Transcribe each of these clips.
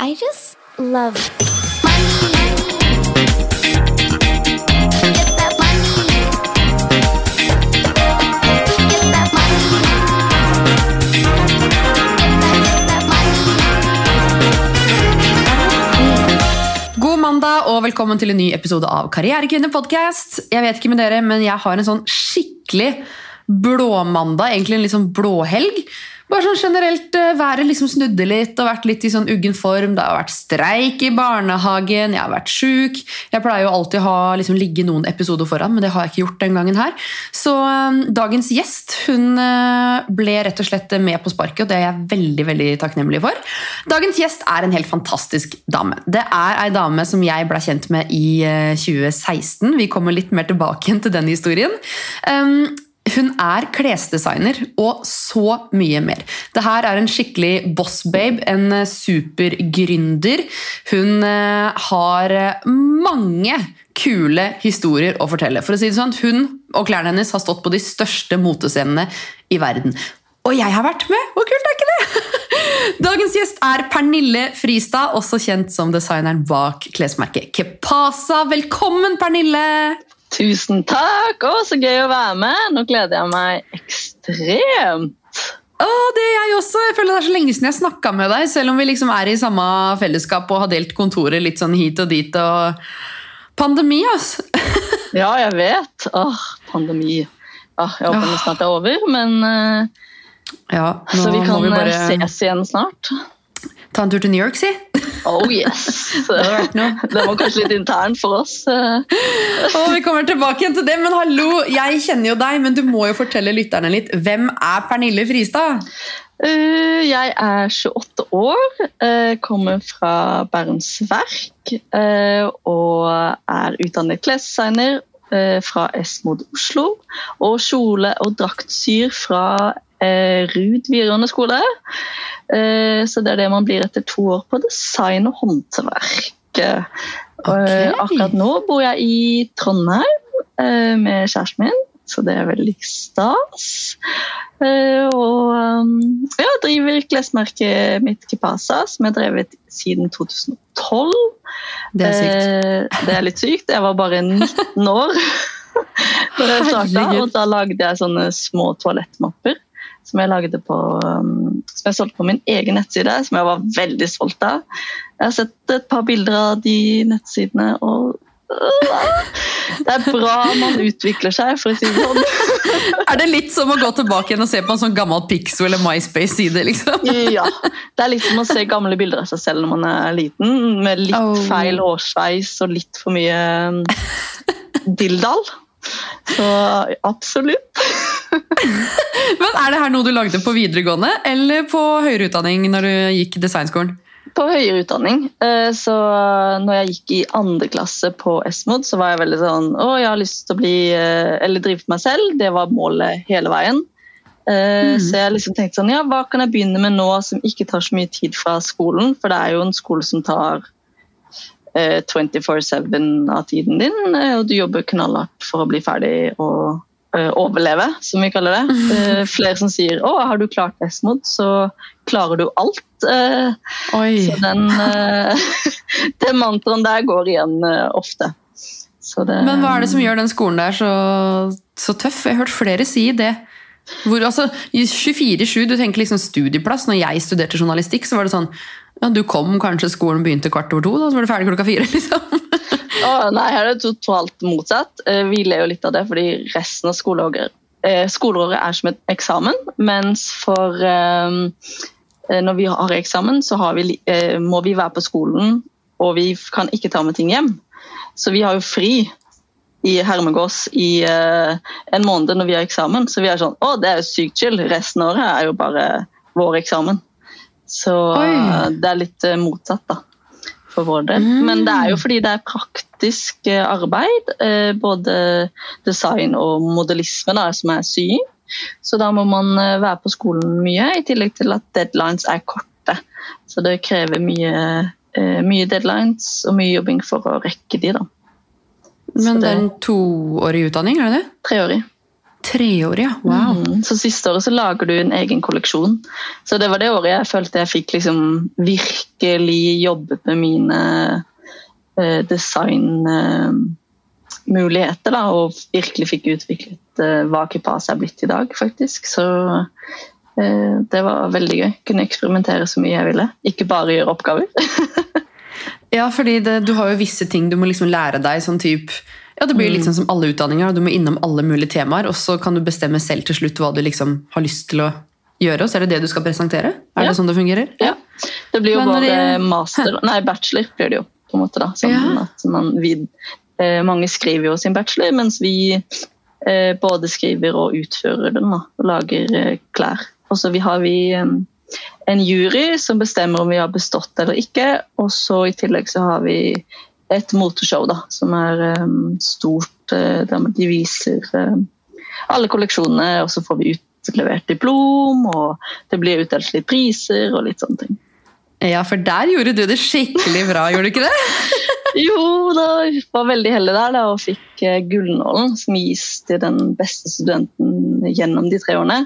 I just love God mandag og velkommen til en ny episode av Karrierekvinner podcast. Jeg vet ikke med dere, men jeg har en sånn skikkelig blåmandag, egentlig en litt sånn blåhelg. Bare sånn generelt, eh, Været liksom snudde litt og vært litt i sånn uggen form. Det har vært streik i barnehagen, jeg har vært sjuk. Jeg pleier jo alltid å liksom, ligge noen episoder foran, men det har jeg ikke gjort den gangen her. Så eh, dagens gjest hun eh, ble rett og slett med på sparket, og det er jeg veldig veldig takknemlig for. Dagens gjest er en helt fantastisk dame. Det er ei dame som jeg ble kjent med i eh, 2016. Vi kommer litt mer tilbake igjen til den historien. Um, hun er klesdesigner og så mye mer. Det her er en skikkelig boss-babe, en eh, supergründer. Hun eh, har eh, mange kule historier å fortelle. For å si det sånn, Hun og klærne hennes har stått på de største motescenene i verden. Og jeg har vært med! Hvor kult er ikke det? Dagens gjest er Pernille Fristad, også kjent som designeren bak klesmerket Kepasa. Velkommen, Pernille! Tusen takk! Å, så gøy å være med! Nå gleder jeg meg ekstremt. Å, det er jeg også. Jeg føler Det er så lenge siden jeg snakka med deg, selv om vi liksom er i samme fellesskap og har delt kontoret litt sånn hit og dit. og Pandemi, altså. Ja, jeg vet. Åh, pandemi. Åh, jeg håper det snart er over, men uh, Ja, Så vi kan vi eh, bare ses igjen snart. Ta en tur til New York, si. Oh yes! Det var kanskje litt internt for oss. oh, vi kommer tilbake igjen til det, men hallo, jeg kjenner jo deg, men du må jo fortelle lytterne litt. Hvem er Pernille Fristad? Uh, Jeg er 28 år, uh, kommer fra Bærums Verk uh, og er utdannet klesdesigner fra Esmod Oslo. Og kjole- og draktsyr fra Rud videregående skole. Eh, Så det er det man blir etter to år på design og håndverk. Okay. Akkurat nå bor jeg i Trondheim eh, med kjæresten min, så det er veldig stas. Eh, Og ja, driver klesmerket mitt Kipasa, som jeg har drevet siden 2012. Det er sykt. Eh, det er litt sykt. Jeg var bare 19 år da jeg starta, og da lagde jeg sånne små toalettmapper. Som jeg lagde på um, Som jeg solgte på min egen nettside, som jeg var veldig stolt av. Jeg har sett et par bilder av de nettsidene, og øh, det er bra man utvikler seg, for å si det sånn. Er det litt som å gå tilbake igjen og se på en sånn gammel Pixo eller MySpace-side? liksom? Ja. Det er litt som å se gamle bilder av seg selv når man er liten, med litt Oh. feil hårsveis og litt for mye dildal. dilldall. Så absolutt. Men Er det her noe du lagde på videregående eller på høyere utdanning når du gikk designskolen? På høyere utdanning. eh, Så når jeg gikk i andre klasse på Esmod, så var jeg veldig sånn Å, jeg har lyst til å bli eh, Eller drive for meg selv. Det var målet hele veien. Eh, Mhm. Så jeg liksom tenkte sånn Ja, hva kan jeg begynne med nå som ikke tar så mye tid fra skolen? For det er jo en skole som tar eh, 24-7 av tiden din, eh, og du jobber knallhardt for å bli ferdig og eh, overleve, som vi kaller det. Eh, flere som sier 'Å, har du klart Esmod, så klarer du alt'. Eh, Oi. så den, eh, det mantraen der går igjen eh, ofte. Så det, Men hva er det som gjør den skolen der så, så tøff? Jeg har hørt flere si det. Hvor, altså, 24-7, du tenker liksom studieplass. Når jeg studerte journalistikk, så var det sånn ja, Du kom kanskje skolen begynte kvart over to, da, så var du ferdig klokka fire. liksom. oh, nei, her er det totalt motsatt. Eh, Vi ler jo litt av det, fordi resten av skoleåret, eh, skoleåret er som et eksamen. Mens for eh, når vi har eksamen, så har vi, må vi være på skolen, og vi kan ikke ta med ting hjem. Så vi har jo fri i Hermegås i uh, en måned når vi har eksamen. Så vi er sånn Å, det er jo sykt chill. Resten av året er jo bare vår eksamen. Så eh, det er litt uh, motsatt, da. For vår del. Mm. Men det er jo fordi det er praktisk arbeid. Både design og modellisme da, som er sying. Så da må man være på skolen mye, i tillegg til at deadlines er korte. Så det krever mye, mye deadlines og mye jobbing for å rekke de, da. Men det er en toårig utdanning, er det det? Treårig. Treårig, ja. Wow. Mm, så siste året så lager du en egen kolleksjon. Så det var det året jeg følte jeg fikk liksom virkelig jobbet med mine eh, designmuligheter. eh, og virkelig fikk utviklet eh, hva Kipas er blitt i dag, faktisk. Så eh, det var veldig gøy. Kunne eksperimentere så mye jeg ville. Ikke bare gjøre oppgaver. Ja, fordi det, du har jo visse ting du må liksom lære deg. sånn typ, ja, Det blir litt sånn som alle utdanninger. Du må innom alle mulige temaer, og så kan du bestemme selv til slutt hva du liksom har lyst til å gjøre. Og så er det det du skal presentere? Er Ja. det sånn det fungerer? Ja. Det blir jo Men bare det- master, nei bachelor blir det jo på en måte da. Sånn Ja. at man, vi, eh, mange skriver jo sin bachelor, mens vi eh, både skriver og utfører den da, og lager eh, klær. Og så vi har vi en jury som bestemmer om vi har bestått eller ikke, og så i tillegg så har vi et moteshow da, som er um, stort, Uh, der de viser eh, alle kolleksjonene, og så får vi utlevert diplom, og det blir utdelt litt priser og litt sånne ting. Ja, for der gjorde du det skikkelig bra, gjorde du ikke det? Jo, da var veldig heldig der da, og fikk uh, gullnålen, som gis til den beste studenten gjennom de tre årene.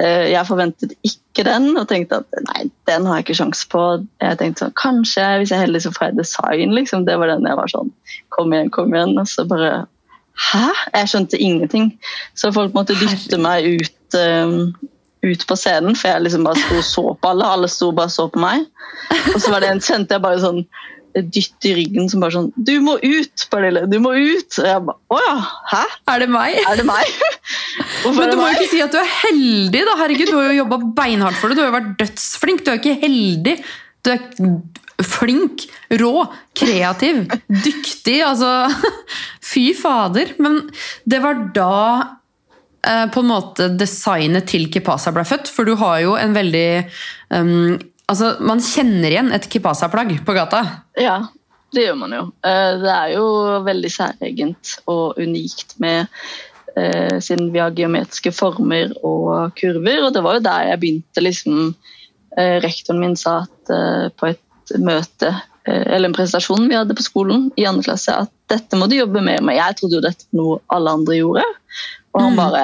Eh, Jeg forventet ikke den, og tenkte at nei, den har jeg ikke sjanse på. Jeg tenkte sånn, kanskje, hvis jeg er heldig så får jeg design, liksom. Det var den jeg var sånn, kom igjen, kom igjen. Og så bare, hæ? Jeg skjønte ingenting. Så folk måtte dytte meg ut, um, ut på scenen, for jeg liksom bare sto og så på alle. Alle sto bare og så på meg. Og så var det en, kjente jeg bare sånn dytt i ryggen som bare sånn Du må ut, Pernille! Du må ut! Og jeg bare Å ja! Hæ? Er det meg? Er det meg? Men du må jo ikke si at du er heldig, da. Herregud, du har jo jobba beinhardt for det. Du har jo vært dødsflink. Du er jo ikke heldig. Du er flink, rå, kreativ, dyktig. Altså Fy fader. Men det var da eh, på en måte designet til Kipasa ble født, for du har jo en veldig um, Altså, man kjenner igjen et Kipasa-plagg på gata. Ja, det gjør man jo. Eh, Det er jo veldig særegent og unikt med eh, Siden vi har geometriske former og kurver, og det var jo der jeg begynte liksom eh, Rektoren min sa at på et møte eller en presentasjon vi hadde på skolen i andre klasse, at dette må du jobbe mer med. Jeg trodde jo dette var noe alle andre gjorde, og han Mm. bare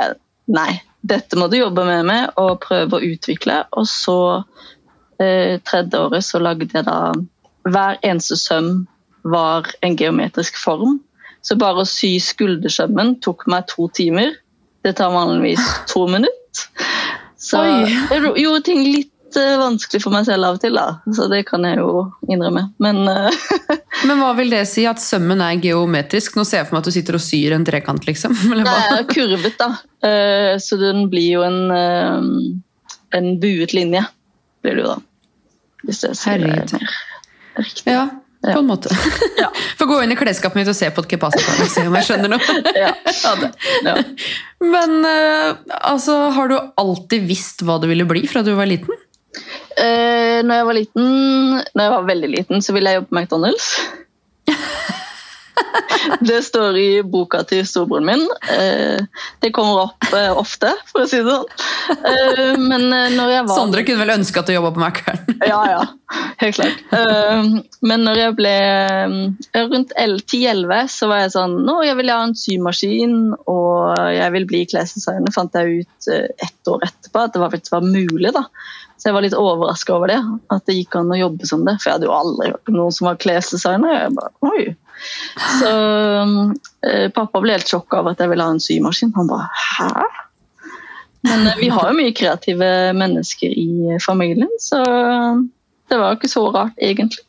Nei, dette må du jobbe mer med og prøve å utvikle. Og så eh, tredje året så lagde jeg da Hver eneste søm var en geometrisk form. Så bare å sy skuldersømmen tok meg to timer. Det tar vanligvis to minutter. Så jeg gjorde ting litt eh, vanskelig for meg selv av og til, da. Så det kan jeg jo innrømme. Men eh, Men hva vil det si at sømmen er geometrisk? Nå ser jeg for meg at du sitter og syr en trekant, liksom. Eller Nei, jeg er kurvet, da. Så den blir jo en, en buet linje, det jo da. Hvis jeg sier det mer riktig. Ja, på en måte. Ja. Få gå inn i klesskapet mitt og se på et kepasa-plagg og se om jeg skjønner noe. Ja. ja. Men eh, altså, har du alltid visst hva du ville bli fra du var liten? Eh, når jeg var liten, når jeg var veldig liten, så ville jeg jobbe på McDonald's. Det står i boka til storebroren min. Eh, det kommer opp eh, ofte, for å si det sånn. Eh, men når jeg var Sondre kunne vel ønske at du jobba på Mækkern. Ja, ja. Helt klart. Men når jeg ble rundt 10-11, så var jeg sånn Nå, jeg vil ha en symaskin, og jeg vil bli klesdesigner. Fant jeg ut ett år etterpå at det var, faktisk var mulig. da. Så jeg var litt overraska over det. At det gikk an å jobbe som det. For jeg hadde jo aldri hørt noen som var klesdesigner. Jeg bare, oi. Så eh, pappa ble helt sjokka over at jeg ville ha en symaskin. Han bare hæ? Men eh, vi har jo mye kreative mennesker i familien, så det var jo ikke så rart, egentlig.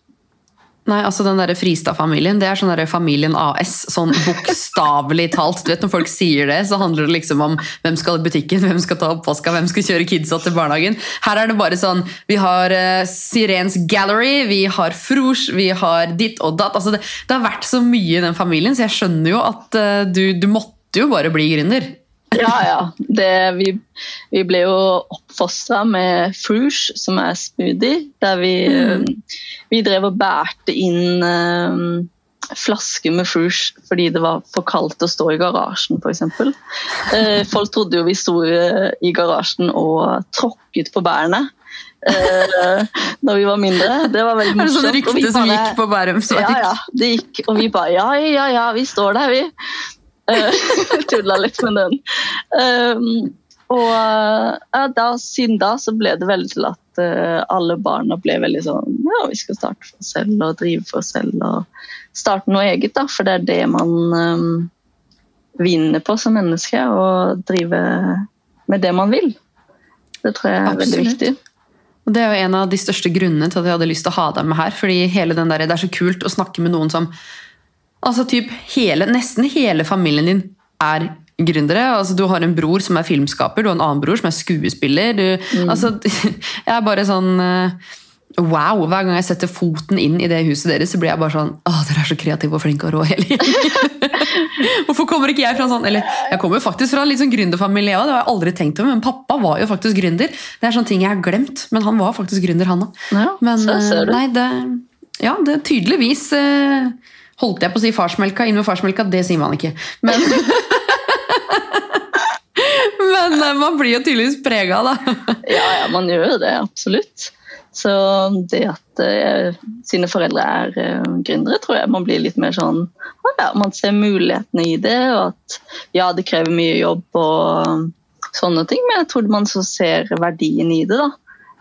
Nei, altså den der Fristad-familien, det er sånn der familien AS. Sånn bokstavelig talt. Du vet Når folk sier det, så handler det liksom om hvem skal i butikken, hvem skal ta oppvaska, hvem skal kjøre kidsa til barnehagen. Her er det bare sånn Vi har uh, Sirens Gallery, vi har Frosch, vi har ditt og datt. Altså det, det har vært så mye i den familien, så jeg skjønner jo at uh, du, du måtte jo bare bli gründer. Ja, ja. Det, vi, vi ble jo oppfostra med Fruge, som er smoothie, der vi, Mm. eh, vi drev og bærte inn um, flasker med Fruge fordi det var for kaldt å stå i garasjen, f.eks. Eh, folk trodde jo vi sto eh, i garasjen og tråkket på bærene. Eh, når vi var mindre. Det var veldig Er det morsomt. sånn rykte bare, som gikk på Bærum? ja, ja, det gikk. Og vi bare ja, ja, ja, vi står der, vi. Uh, Tulla litt med den. Um, og ja, da, siden da så ble det veldig til at uh, alle barna ble veldig sånn Ja, vi skal starte for oss selv og drive for oss selv og starte noe eget, da. For det er det man um, vinner på som menneske. Å drive med det man vil. Det tror jeg er Absolutt. veldig viktig. Og Det er jo en av de største grunnene til at jeg hadde lyst til å ha deg med her. fordi hele den der, Det er så kult å snakke med noen som altså typ hele, Nesten hele familien din er gründere. Altså, du har en bror som er filmskaper, du har en annen bror som er skuespiller. Du, altså, jeg er bare sånn eh, Wow! Hver gang jeg setter foten inn i det huset deres, så blir jeg bare sånn Å, dere er så kreative og flinke og rå hele gjengen. Hvorfor kommer ikke jeg fra sånn Eller jeg kommer faktisk fra en litt sånn gründerfamilie òg, det har jeg aldri tenkt over, men pappa var jo faktisk gründer. Det er sånne ting jeg har glemt, men han var faktisk gründer, han òg. Ja, Men eh, nei, det Ja, det er tydeligvis eh, Holdt jeg på å si farsmelka, inn med farsmelka, det sier man ikke. Men Men eh, man blir jo tydeligvis prega, da. Ja, ja, man gjør jo det, absolutt. Så det at eh, sine foreldre er eh, gründere, tror jeg man blir litt mer sånn ja, Man ser mulighetene i det, og at ja, det krever mye jobb og um, sånne ting, men jeg tror man så ser verdien i det. da.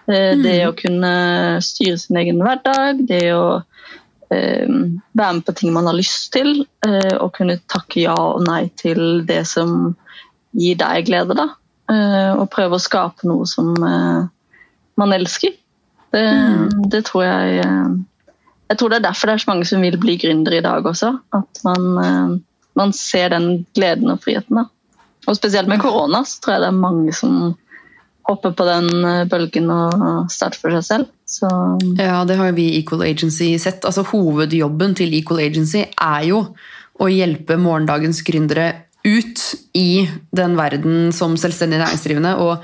Eh, Det å kunne styre sin egen hverdag, det å eh, være med på ting man har lyst til, eh, og kunne takke ja og nei til det som gir deg glede. da. Eh, og prøve å skape noe som eh, man elsker. Det, det tror jeg eh, Jeg tror det er derfor det er så mange som vil bli gründere i dag også. At man, eh, man ser den gleden og friheten. da. Og spesielt med korona så tror jeg det er mange som hopper på den eh, bølgen og starter for seg selv. Så Ja, det har vi i Equal Agency sett. Altså Hovedjobben til Equal Agency er jo å hjelpe morgendagens gründere ut i den verden som selvstendig næringsdrivende. Og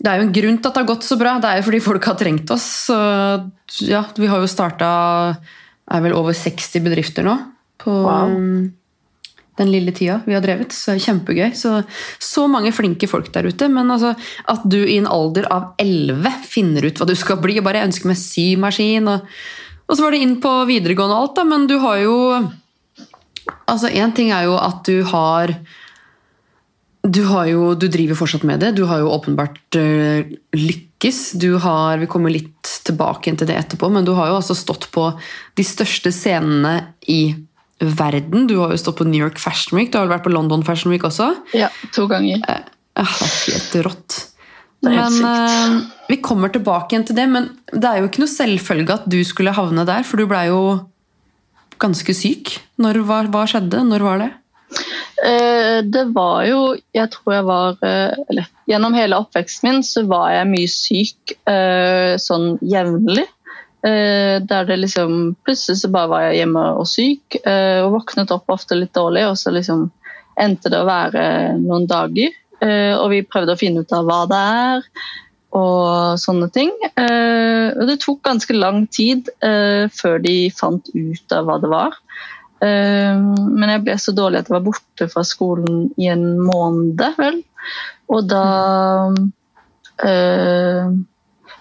det er jo en grunn til at det har gått så bra. Det er jo fordi folk har trengt oss. Så ja, vi har jo starta er over 60 bedrifter nå på Wow. Den lille tida vi har drevet. Så kjempegøy. Så, så mange flinke folk der ute. Men altså, at du i en alder av 11 finner ut hva du skal bli, og bare ønsker meg symaskin og, og så var det inn på videregående og alt, da, men du har jo Altså, én ting er jo at du har du, har jo, du driver fortsatt med det. Du har jo åpenbart eh, lykkes. Du har, vi kommer litt tilbake til det etterpå, men du har jo altså stått på de største scenene i verden. Du har jo stått på New York Fashion Week, du har vel vært på London Fashion Week også. ja, to ganger. Eh, det er helt rått. Det er helt Men eh, vi kommer tilbake igjen til det, men det er jo ikke noe selvfølge at du skulle havne der, for du blei jo ganske syk. Når, hva, hva skjedde? Når var det? Eh, det var jo Jeg tror jeg var eh, Eller gjennom hele oppveksten min så var jeg mye syk eh, sånn jevnlig. Eh, Der det liksom Plutselig så bare var jeg hjemme og syk eh, og våknet opp ofte litt dårlig, og så liksom endte det å være noen dager. Eh, Og vi prøvde å finne ut av hva det er og sånne ting. Og det tok ganske lang tid før de fant ut av hva det var. Men jeg ble så dårlig at jeg var borte fra skolen i en måned, vel. Og da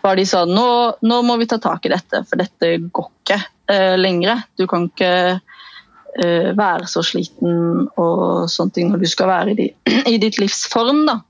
var de sånn nå, nå må vi ta tak i dette, for dette går ikke uh, lenger. Du kan ikke uh, være så sliten og sånne ting når du skal være i, di, i ditt livs form, da.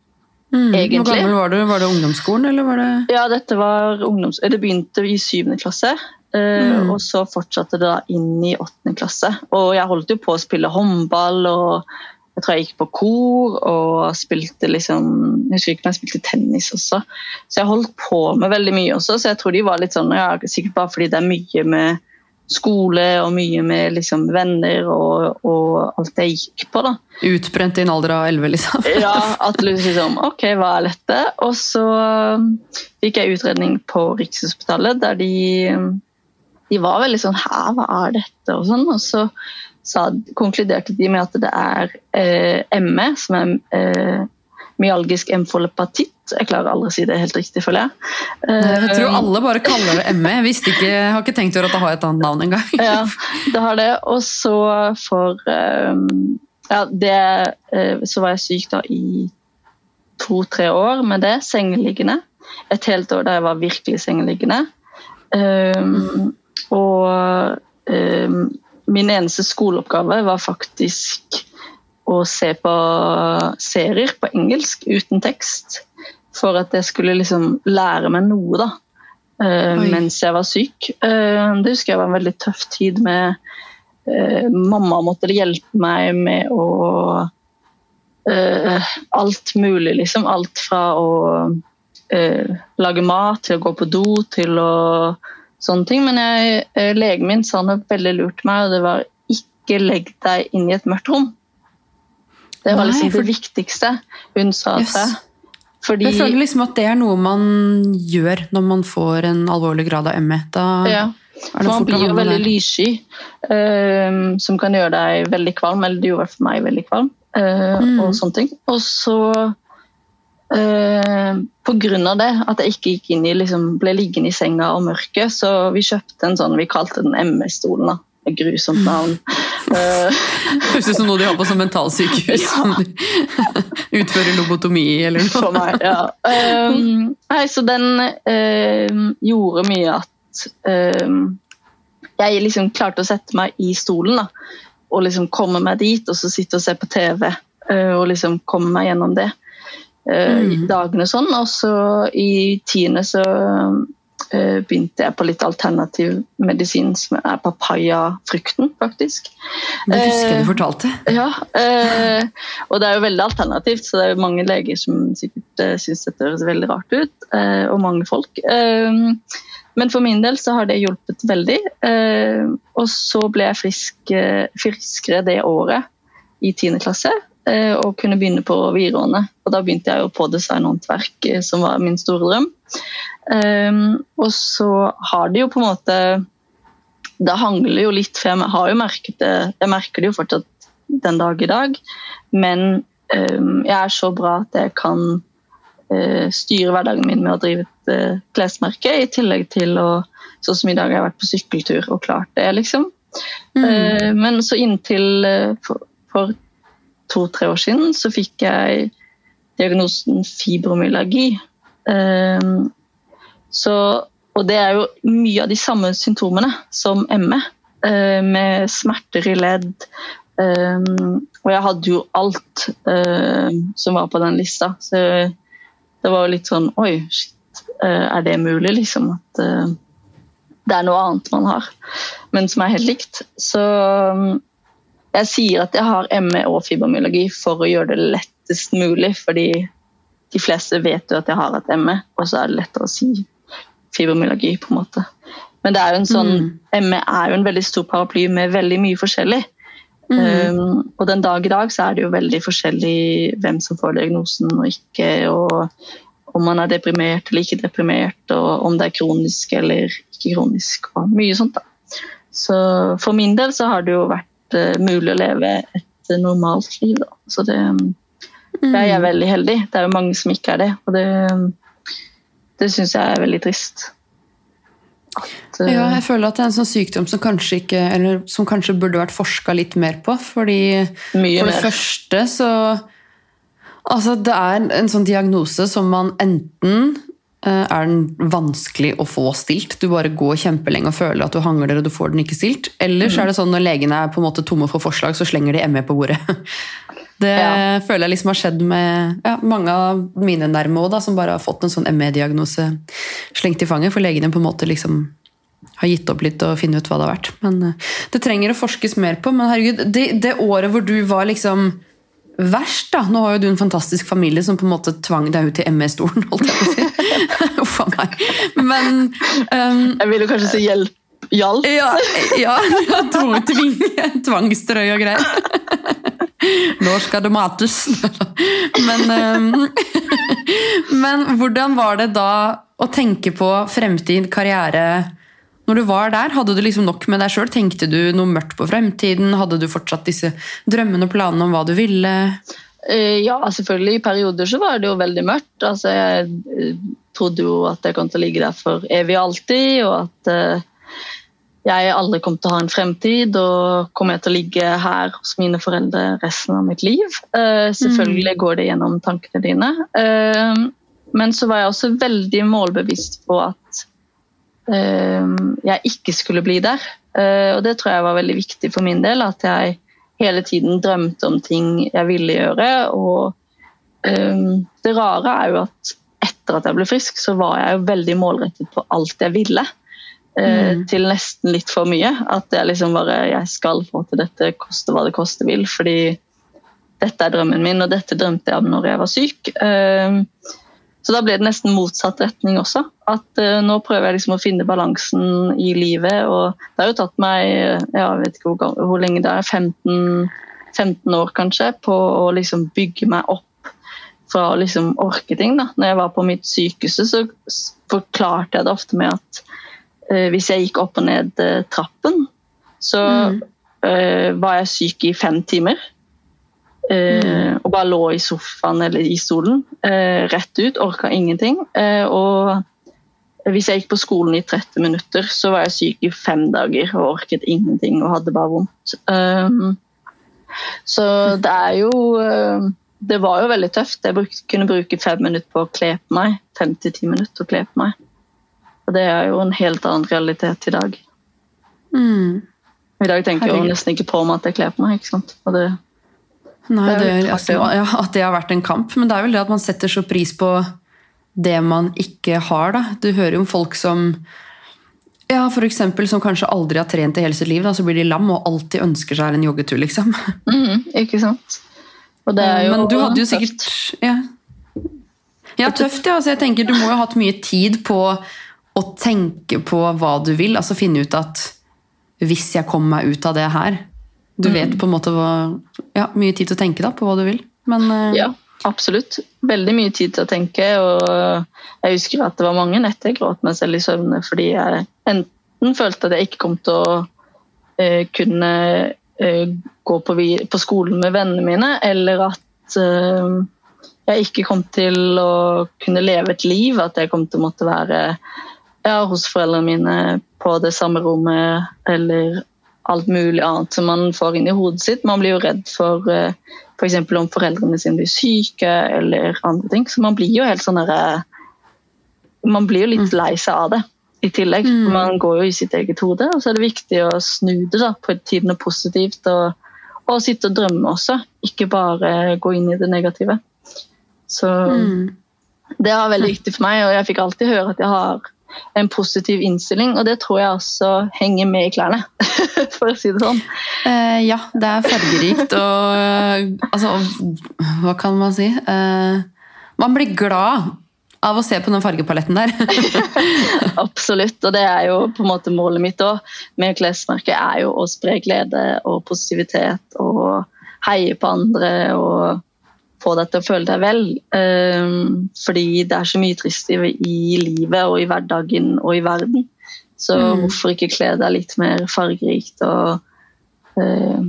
Mm, Egentlig. Hvor gammel var du? Var det ungdomsskolen, eller var det Ja, dette var ungdoms... Det begynte i syvende klasse. eh, Mm. Og så fortsatte det da inn i åttende klasse. Og jeg holdt jo på å spille håndball, og jeg tror jeg gikk på kor og spilte liksom Jeg husker ikke om jeg spilte tennis også. Så jeg holdt på med veldig mye også, så jeg tror de var litt sånn ja, Sikkert bare fordi det er mye med skole og mye med liksom venner og, og alt jeg gikk på, da. utbrent i en alder av 11, liksom? Ja, at liksom Ok, hva er dette? Og så um, fikk jeg utredning på Rikshospitalet, der de, um, de var veldig sånn Hæ, hva er dette? Og sånn. Og så sa, konkluderte de med at det er eh, ME, som er eh, myalgisk emfolepatitt. Jeg klarer aldri å si det helt riktig, føler jeg. Jeg tror Eh, alle bare kaller det ME. Jeg visste ikke, har ikke tenkt over at det har et annet navn engang. ja, det har det. Og så for um, Ja, det eh, Så var jeg syk da i to-tre år med det, sengeliggende. Et helt år der jeg var virkelig sengeliggende. Um, og min eneste skoleoppgave var faktisk å se på serier på engelsk uten tekst. For at jeg skulle liksom lære meg noe, da. Uh, mens jeg var syk. Uh, det husker jeg var en veldig tøff tid med uh, Mamma måtte hjelpe meg med å Alt mulig, liksom. Alt fra å lage mat til å gå på do til å sånne ting. Men jeg, eh, legen min sa noe veldig lurt til meg, og det var ikke legg deg inn i et mørkt rom. Det var Nei, liksom for- det viktigste hun sa Yes. til meg. Fordi Jeg føler liksom at det er noe man gjør når man får en alvorlig grad av ME. Da ja, for man blir jo veldig lyssky, uh, som kan gjøre deg veldig kvalm. Eller det gjorde i hvert fall meg veldig kvalm. Uh, Mm. Og sånne ting. Og så eh, på grunn av det, at jeg ikke gikk inn i, liksom, ble liggende i senga og mørket, så vi kjøpte en sånn, vi kalte den MS-stolen. da. Et grusomt navn. Eh, Høres ut som noe de har på som mentalsykehus. Ja. Utfører lobotomi eller noe. for meg, ja. Um, nei, så den um, gjorde mye at um, jeg liksom klarte å sette meg i stolen da, og liksom komme meg dit, og så sitte og se på TV uh, og liksom komme meg gjennom det. Uh, i Mm. Dagene sånn, og så i tiende så uh, begynte jeg på litt alternativ medisin, som er papayafrukten, faktisk. Det husker jeg Eh, du fortalte. Ja, eh, og det er jo veldig alternativt, så det er jo mange leger som sikkert eh, syns dette høres veldig rart ut, eh, og mange folk. Eh, men for min del så har det hjulpet veldig. Eh, og så ble jeg frisk, eh, friskere det året i 10. klasse, eh, og kunne begynne på videregående. Og da begynte jeg på designhåndverk, eh, som var min store drøm. Eh, og så har det jo på en måte det hangler jo litt, for jeg har jo merket det, jeg merker det jo fortsatt den dag i dag. Men jeg er så bra at jeg kan øh, styre hverdagen min med å drive et klesmerke, i tillegg til å Sånn som i dag har jeg vært på sykkeltur og klart det, liksom. Mm. Eh, men så inntil for to-tre år siden så fikk jeg diagnosen fibromyalgi. Um, så, og det er jo mye av de samme symptomene som ME, uh, med smerter i ledd. Um, og jeg hadde jo alt uh, som var på den lista, så det var jo litt sånn Oi, shit, uh, er det mulig, liksom? At eh, det er noe annet man har, men som er helt likt. Så mm, jeg sier at jeg har ME og fibromyalgi for å gjøre det lettest mulig, fordi de fleste vet jo at jeg har hatt ME, og så er det lettere å si fibromyalgi, på en måte. Men det er jo en sånn, ME er jo en veldig stor paraply med veldig mye forskjellig. Mm. Um, og den dag i dag så er det jo veldig forskjellig hvem som får diagnosen og ikke, og om man er deprimert eller ikke deprimert, og om det er kronisk eller ikke kronisk, og mye sånt. da. Så for min del så har det jo vært eh, mulig å leve et normalt liv, da. Så det, det er jeg veldig heldig. Det er jo mange som ikke er det, og det, det syns jeg er veldig trist. At, eh, Ja, jeg føler at det er en sånn sykdom som kanskje, ikke, eller som kanskje burde vært forska litt mer på. Fordi for det mer. første så Altså, det er en sånn diagnose som man enten er den vanskelig å få stilt. Du bare går kjempelenge og føler at du hangler og du får den ikke stilt. Eller så er det sånn når legene er på en måte tomme for forslag, så slenger de ME på bordet. Det Ja. føler jeg liksom har skjedd med ja, mange av mine nærme også, da, som bare har fått en sånn ME-diagnose slengt i fanget, for legene på en måte liksom har gitt opp litt og finne ut hva det har vært. Men eh, det trenger å forskes mer på. Men herregud, det, det året hvor du var liksom verst, da Nå har jo du en fantastisk familie som på en måte tvang deg ut til ME-stolen, holdt jeg på å si. Uff a meg. Men um, Jeg vil jo kanskje si hjelp. Hjalp. ja, ja, ja tvang, tvangstrøy og greier. Nå skal det mates. Men, um, men hvordan var det da å tenke på fremtid, karriere Når du var der, hadde du liksom nok med deg sjøl? Tenkte du noe mørkt på fremtiden? Hadde du fortsatt disse drømmene og planene om hva du ville? Eh, Ja, selvfølgelig. I perioder så var det jo veldig mørkt. Altså, jeg eh, trodde jo at jeg kom til å ligge der for evig og alltid, og at eh, jeg aldri kom til å ha en fremtid, og kommer jeg til å ligge her hos mine foreldre resten av mitt liv. Selvfølgelig går det gjennom tankene dine. Men så var jeg også veldig målbevisst på at jeg ikke skulle bli der. Eh, og det tror jeg var veldig viktig for min del, at jeg hele tiden drømte om ting jeg ville gjøre. Og um, det rare er jo at etter at jeg ble frisk, så var jeg jo veldig målrettet på alt jeg ville. Mm. Til nesten litt for mye. At jeg liksom bare Jeg skal få til dette, koste hva det koste vil. Fordi dette er drømmen min, og dette drømte jeg om når jeg var syk. Så da ble det nesten motsatt retning også. At uh, nå prøver jeg liksom å finne balansen i livet. Og det har jo tatt meg eh, jeg vet ikke hvor, hvor lenge det er, 15, 15 år kanskje, på å liksom bygge meg opp fra å liksom orke ting. Da. Når jeg var på mitt sykehus, så forklarte jeg det ofte med at uh, hvis jeg gikk opp og ned uh, trappen, så Mm. var jeg syk i fem timer. Eh, og bare lå i sofaen eller i stolen eh, rett ut, orka ingenting. Eh, og hvis jeg gikk på skolen i 30 minutter, så var jeg syk i fem dager og orket ingenting og hadde bare vondt. Um, så det er jo Det var jo veldig tøft. Jeg brukte, kunne bruke fem minutter på å kle på meg. Fem til ti minutter å kle på meg. Og det er jo en helt annen realitet i dag. Mm. I dag tenker jeg jo nesten ikke på meg at jeg kler på meg. ikke sant? Og det, Nei, Det er det, at, artig, ja, at det har vært en kamp. Men det er vel det at man setter så pris på det man ikke har. Da. Du hører jo om folk som ja, for eksempel, som kanskje aldri har trent i hele sitt liv, da, så blir de lam og alltid ønsker seg en joggetur. liksom. Mm, ikke sant? Og det er jo Men du hadde jo tøft. sikkert Ja, ja tøft, ja. Altså, jeg tenker Du må jo ha hatt mye tid på å tenke på hva du vil. altså Finne ut at hvis jeg kommer meg ut av det her Du Mm. vet på en måte hva Ja, mye tid til å tenke da, på hva du vil. Men eh, Ja, absolutt. Veldig mye tid til å tenke. og Jeg husker at det var mange netter jeg gråt meg selv i søvne fordi jeg enten følte at jeg ikke kom til å eh, kunne eh, gå på, på skolen med vennene mine, eller at eh, jeg ikke kom til å kunne leve et liv. At jeg kom til å måtte være ja, hos foreldrene mine på det samme rommet, eller alt mulig annet som man får inn i hodet sitt. Man blir jo redd for f.eks. For om foreldrene sine blir syke eller andre ting. Så man blir jo helt sånn derre Man blir jo litt lei seg av det i tillegg. Mm. Man går jo i sitt eget hode, og så er det viktig å snu det da, på til noe positivt. Og, og sitte og drømme også, ikke bare gå inn i det negative. Så mm. det var veldig viktig for meg, og jeg fikk alltid høre at jeg har en positiv innstilling, og det tror jeg også henger med i klærne, for å si det sånn. Eh, ja, det er fargerikt og eh, Altså, hva kan man si? Eh, man blir glad av å se på den fargepaletten der. Absolutt, og det er jo på en måte målet mitt òg med klesmerket, er jo å spre glede og positivitet og heie på andre og få deg til å føle deg vel. Ehm, fordi det er så mye trist i, i livet og i hverdagen og i verden. Så Mm. hvorfor ikke kle deg litt mer fargerikt og uh,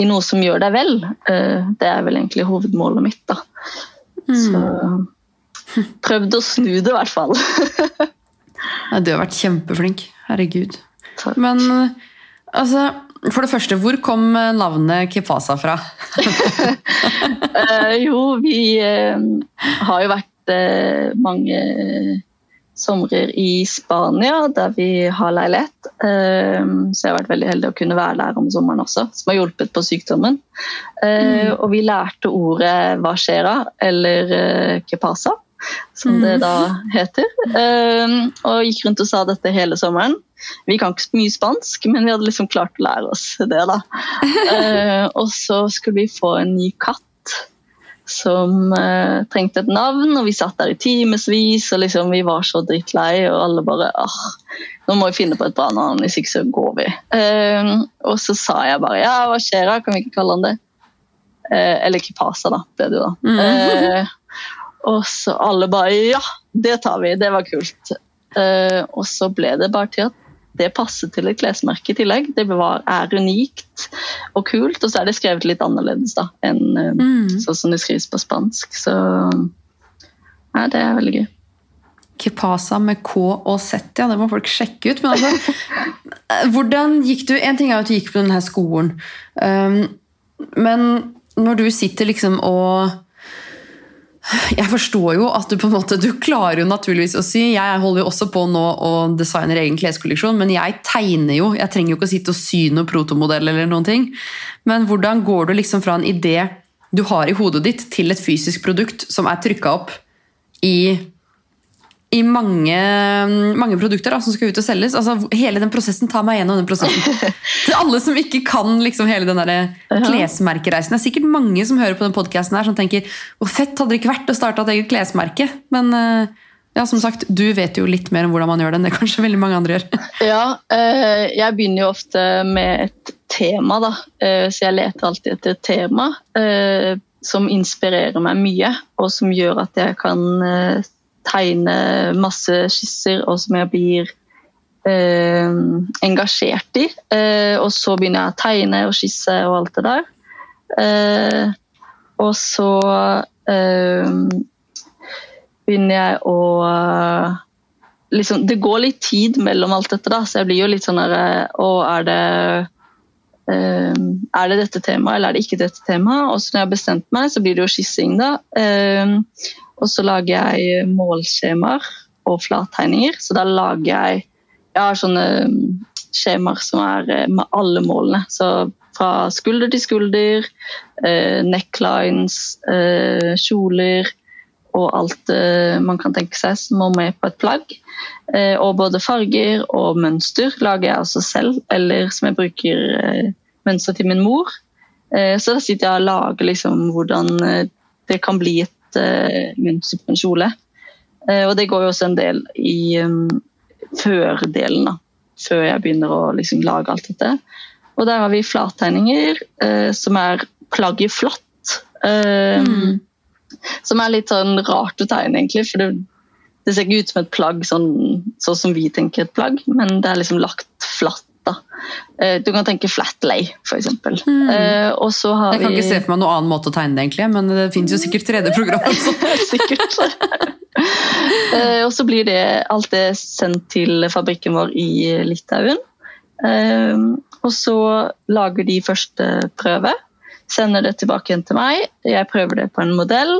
i noe som gjør deg vel? Uh, det er vel egentlig hovedmålet mitt, da. Så prøvd å snu det, i hvert fall. Ja, du har vært kjempeflink. Herregud. Takk. Men eh, altså For det første, hvor kom eh, navnet Kipasa fra? Eh, jo, vi eh, har jo vært eh, mange somrer i Spania, der vi har leilighet. Eh, så jeg har vært veldig heldig å kunne være der om sommeren også, som har hjulpet på sykdommen. Mm. Og vi lærte ordet vashera, eller eh, kepasa, som det da heter. Eh, og gikk rundt og sa dette hele sommeren. Vi kan ikke mye spansk, men vi hadde liksom klart å lære oss det. da. Eh, og så skulle vi få en ny katt som eh, trengte et navn, og vi satt der i timevis, og liksom, vi var så drittlei, og alle bare ah, nå må vi finne på et bra navn, hvis ikke så går vi. Eh, og så sa jeg bare ja, hva skjer da, kan vi ikke kalle han det? Eh, eller Kipasa, da, ble det jo da. Og så alle bare ja, det tar vi, det var kult. Uh, og så ble det bare til at det passet til et klesmerke i tillegg. Det var, er unikt og kult, og så er det skrevet litt annerledes da, enn uh, Mm. sånn som det skrives på spansk. Så ja, det er veldig gøy. Kepasa med K og Z, ja, det må folk sjekke ut. Men altså, hvordan gikk du En ting er at du gikk på denne skolen, um, men når du sitter liksom og Jeg forstår jo at du på en måte, du klarer jo naturligvis å si Jeg holder jo også på nå og designer egen kleskolleksjon, men jeg tegner jo. Jeg trenger jo ikke å sitte og sy noen protomodell eller noen ting. Men hvordan går du liksom fra en idé du har i hodet ditt, til et fysisk produkt som er trykka opp i i mange, mange produkter da, som skal ut og selges. Altså, hele den prosessen, Ta meg gjennom den prosessen. Til alle som ikke kan liksom, hele den der klesmerkereisen. Det er sikkert mange som hører på den podcasten her som tenker hvor fett hadde det ikke vært å starte et eget klesmerke? Men eh, ja, som sagt, du vet jo litt mer om hvordan man gjør det enn det kanskje veldig mange andre gjør. Ja, eh, jeg begynner jo ofte med et tema, da. Eh, så jeg leter alltid etter et tema som inspirerer meg mye, og som gjør at jeg kan tegne masse skisser, og som jeg blir eh, engasjert i. Eh, og så begynner jeg å tegne og skisse og alt det der. Eh, og så eh, begynner jeg å liksom, Det går litt tid mellom alt dette, da, så jeg blir jo litt sånn herre Å, er det eh, er det dette temaet, eller er det ikke dette temaet? Og så når jeg har bestemt meg, så blir det jo skissing, da. Eh, og så lager jeg målskjemaer og flattegninger. Så da lager jeg Jeg har sånne mm, skjemaer som er eh, med alle målene. Så fra skulder til skulder, eh, necklines, eh, kjoler og alt eh, man kan tenke seg som må med på et plagg. Eh, og både farger og mønster lager jeg også selv, eller som jeg bruker eh, mønster til min mor. så da sitter jeg og lager liksom hvordan det kan bli et på en kjole. Uh, og det går jo også en del i um, før-delen, da. Før jeg begynner å liksom, lage alt dette. Og der har vi flattegninger, uh, som er plagget flatt. Mm. Som er litt sånn rart å tegne, egentlig. For det, det ser ikke ut som et plagg sånn, sånn, som vi tenker et plagg, men det er liksom lagt flatt da. Eh, du kan tenke flat lay, f.eks. Mm. Uh, og så har jeg kan vi... ikke se for meg noen annen måte å tegne det, egentlig, men det finnes jo sikkert 3D-program. sikkert. uh, og så blir det alt det sendt til fabrikken vår i Litauen. Og så lager de første prøve, sender det tilbake igjen til meg. Jeg prøver det på en modell.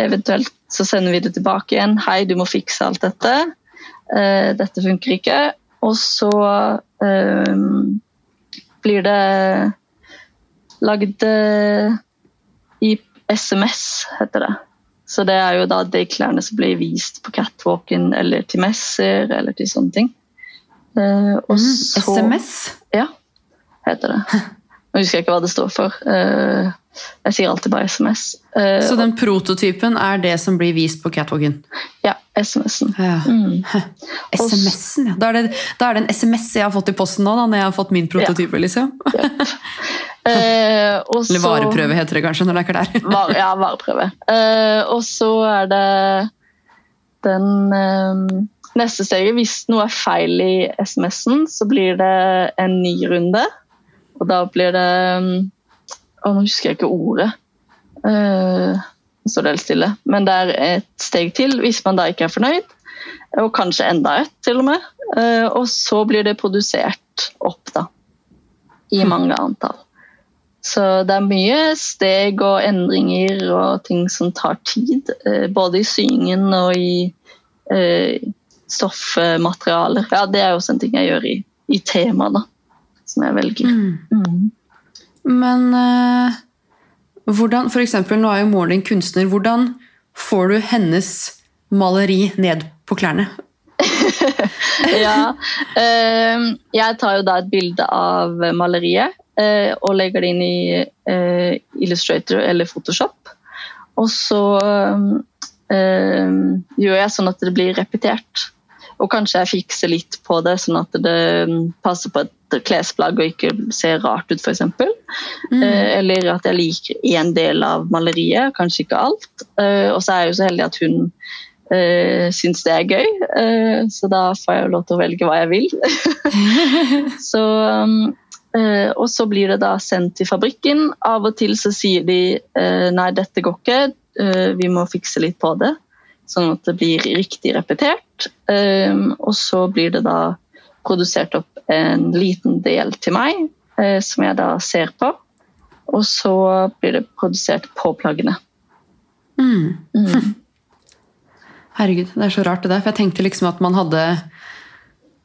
Eventuelt så sender vi det tilbake igjen. 'Hei, du må fikse alt dette'. dette funker ikke. Og så um, blir det lagd uh, i SMS, heter det. Så det er jo da de klærne som blir vist på catwalken eller til messer eller til sånne ting. Uh, mm, så, SMS? Ja, heter det. Nå husker jeg ikke hva det står for. Uh, jeg sier alltid bare SMS. Uh, så den prototypen er det som blir vist på catwalken? Ja. SMS-en. Ja. Mm. SMS-en, ja. Da er, det, da er, det, en SMS jeg har fått i posten nå, da, når jeg har fått min prototype. Ja. liksom. uh, Eller vareprøve, heter det kanskje når det er klær. var, ja, vareprøve. Uh, og så er det den neste steget. Hvis noe er feil i SMS-en, så blir det en ny runde. Og da blir det Å, nå husker jeg ikke ordet. Uh, så det helt stille. Men det er et steg til hvis man da ikke er fornøyd. Og kanskje enda et, til og med. Uh, og så blir det produsert opp, da. I hm. mange antall. Så det er mye steg og endringer og ting som tar tid. Uh, både i syingen og i stoffmaterialer. Ja, det er også en ting jeg gjør i, i temaet, da som jeg velger. Mm. Mm. Men uh, hvordan, for eksempel, nå er jo moren din kunstner. Hvordan får du hennes maleri ned på klærne? ja. Uh, jeg tar jo da et bilde av maleriet uh, og legger det inn i uh, Illustrator eller Photoshop. Og så gjør jeg sånn at det blir repetert. Og kanskje jeg fikser litt på det, sånn at det passer på et klesplagg og ikke ser rart ut, f.eks. Mm. Eh, eller at jeg liker én del av maleriet, kanskje ikke alt. Eh, og så er jeg jo så heldig at hun uh, syns det er gøy, uh, så da får jeg jo lov til å velge hva jeg vil. så, um, uh, og så blir det da sendt til fabrikken. Av og til så sier de nei, dette går ikke, vi må fikse litt på det sånn at det blir riktig repetert. Um, og så blir det da produsert opp en liten del til meg, uh, som jeg da ser på. Og så blir det produsert på plaggene. Mm. Mm. Herregud, det er så rart det der. For jeg tenkte liksom at man hadde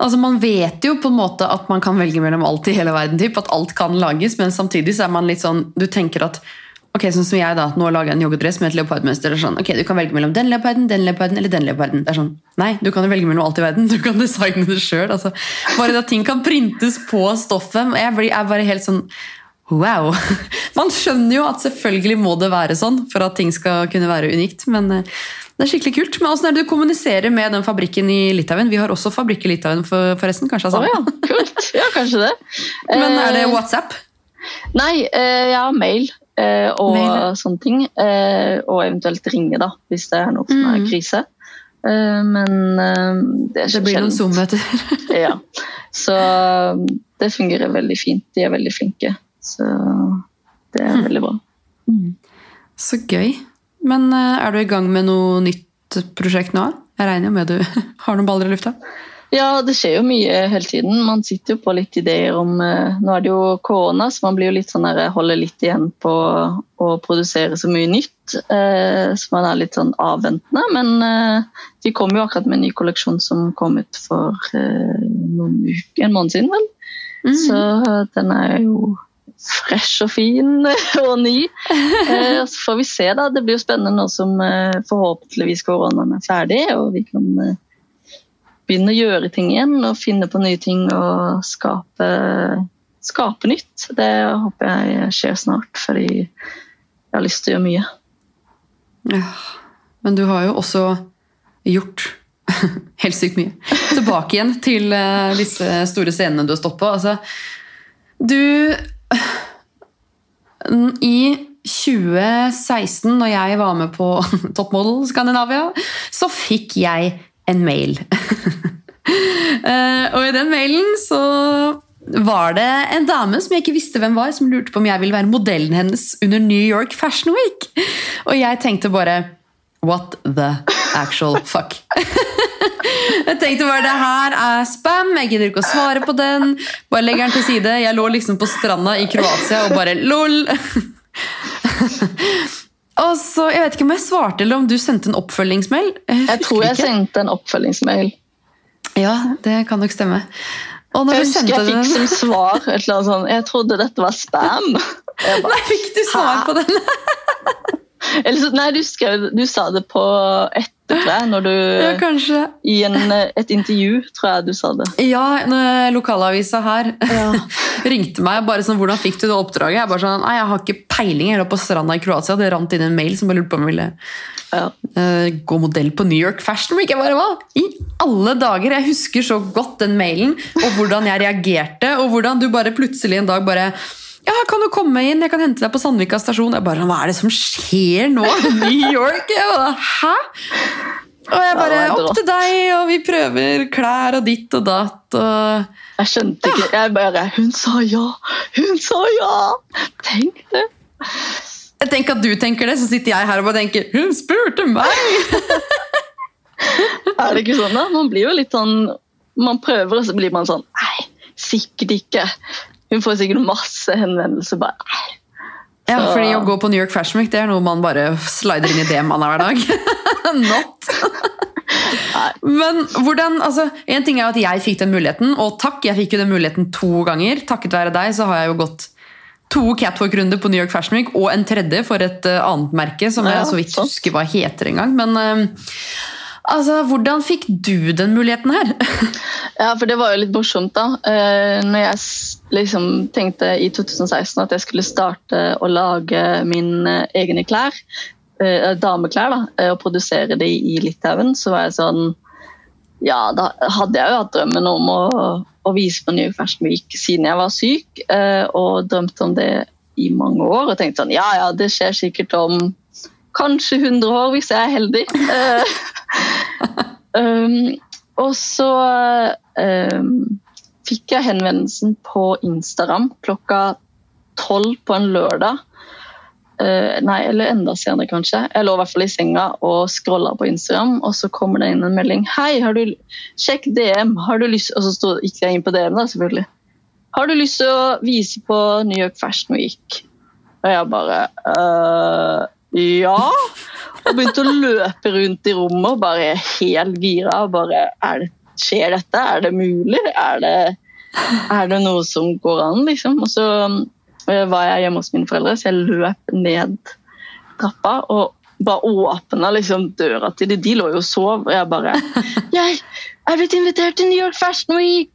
Altså Man vet jo på en måte at man kan velge mellom alt i hele verden. Typ, at alt kan lages, men samtidig så er man litt sånn Du tenker at ok, sånn som jeg da, nå lager jeg en joggedress med et leopardmønster. det er Sånn, ok, Du kan velge mellom den leoparden, den leoparden eller den leoparden. Det er sånn, Nei, du kan jo velge mellom alt i verden. Du kan designe det sjøl. Altså, bare at ting kan printes på stoffet. Jeg blir er bare helt sånn Wow! Man skjønner jo at selvfølgelig må det være sånn for at ting skal kunne være unikt. Men eh, det er skikkelig kult. Men åssen er det du kommuniserer med den fabrikken i Litauen? Vi har også fabrikk i Litauen, for, forresten. Kanskje Å Oh, ja, kult. Ja, kanskje det. Men er det Eh, WhatsApp? Nei, eh, jeg har mail og Mail, sånne ting. Eh, og eventuelt ringe, da, hvis det er noe som er Mm. krise. Eh, men eh, det er Det blir noen. Zoom-møter. Ja. Så det fungerer veldig fint. De er veldig flinke. Så det er Hm. veldig bra. Mm. Så gøy. Men eh, er du i gang med noe nytt prosjekt nå? Jeg regner jo med du har noen baller i lufta? Ja, det skjer jo mye hele tiden. Man sitter jo på litt ideer om eh, Nå er det jo korona, så man blir jo litt sånn der, holder litt igjen på å produsere så mye nytt. Eh, så man er litt sånn avventende. Men eh, de kom jo akkurat med en ny kolleksjon som kom ut for eh, noen uker, en måned siden, vel. Mm. Så den er jo fresh og fin og ny. Eh, så får vi se, da. Det blir jo spennende nå som eh, forhåpentligvis koronaen er ferdig, og vi kan eh, begynne å gjøre ting igjen og finne på nye ting og skape, skape nytt. Det håper jeg skjer snart, fordi jeg har lyst til å gjøre mye. Ja. Men du har jo også gjort helt sykt mye. Tilbake igjen til eh, disse store scenene du har stått på. Altså, du I 2016, når jeg var med på Toppmodell Skandinavia, så fikk jeg en mail. Eh, og i den mailen så var det en dame som jeg ikke visste hvem var, som lurte på om jeg ville være modellen hennes under New York Fashion Week. Og jeg tenkte bare What the actual fuck? jeg tenkte bare det her er spam, jeg gidder ikke å svare på den. Bare legger den til side. Jeg lå liksom på stranda i Kroatia og bare lol. og så, Jeg vet ikke om jeg svarte eller om du sendte en oppfølgingsmail. Jeg jeg tror jeg ikke. sendte en oppfølgingsmail. Ja, det kan nok stemme. Og når Jeg husker jeg fikk den som svar et eller annet sånn Jeg trodde dette var spam. Bare, Nei, fikk du svar Hæ? på den? eller så, nei, du, skrev, du sa det på etter, tror jeg, når du Ja, kanskje. I en, et intervju, tror jeg du sa det. Ja, lokalavisa her ringte meg bare sånn, hvordan fikk du det oppdraget? Jeg bare sånn, nei, jeg har ikke peiling, jeg lå på stranda i Kroatia, det rant inn en mail som bare lurte på om jeg ville Ja. eh, gå modell på New York Fashion Week. Jeg bare, hva? I alle dager, jeg husker så godt den mailen, og hvordan jeg reagerte, og hvordan du bare plutselig en dag bare, ja, kan du komme inn, jeg kan hente deg på Sandvika stasjon. Jeg bare, hva er det som skjer nå? New York? Bare, hæ? Og jeg bare, opp til deg, og vi prøver klær og ditt og datt, og... Jeg skjønte ikke Jeg bare Hun sa ja! Hun sa ja! Tenk det! Jeg tenker at du tenker det, så sitter jeg her og bare tenker Hun spurte meg! Er det ikke sånn, da? Man blir jo litt sånn Man prøver, og så blir man sånn Nei, sikkert ikke. Hun får sikkert masse henvendelser. bare. Ja, Så- fordi Å gå på New York Fashion Week det er noe man bare slider inn i demene hver dag. Not! Men hvordan, altså, En ting er at jeg fikk den muligheten, og takk, jeg fikk jo den muligheten to ganger. Takket være deg så har jeg jo gått to catwalk-runder på New York Fashion Week, og en tredje for et eh, annet merke som jeg så vidt husker hva heter engang. Men eh, altså, hvordan fikk du den muligheten her? Ja, for det var jo litt morsomt, da. Eh, når jeg liksom tenkte i 2016 at jeg skulle starte å lage mine egne klær, eh, dameklær, da, eh, og produsere de i Litauen, så var jeg sånn Ja, da hadde jeg jo hatt drømmen om å, å vise på New Fashion Week siden jeg var syk, eh, og drømte om det i mange år. Og tenkte sånn Ja, ja, det skjer sikkert om kanskje 100 år, hvis jeg er heldig. Eh, um, og så um, fikk jeg henvendelsen på Instagram klokka tolv på en lørdag. Uh, nei, eller enda senere, kanskje. Jeg lå i hvert fall i senga og scrolla på Instagram, og så kommer det inn en melding. Hei, har du, sjekk DM. Har du lyst Og så stod, gikk jeg inn på DM, da, selvfølgelig. Har du lyst til å vise på New York Fashion Week? Og jeg bare øh, Ja. Og begynte å løpe rundt i rommet og bare helt gira. bare, det, Skjer dette? Er det mulig? Er det, er det noe som går an, liksom? Og så eh, var jeg hjemme hos mine foreldre, så jeg løp ned trappa og bare åpna liksom døra til dem. De lå jo og sov, og jeg bare Jeg er blitt invitert til New York Fashion Week!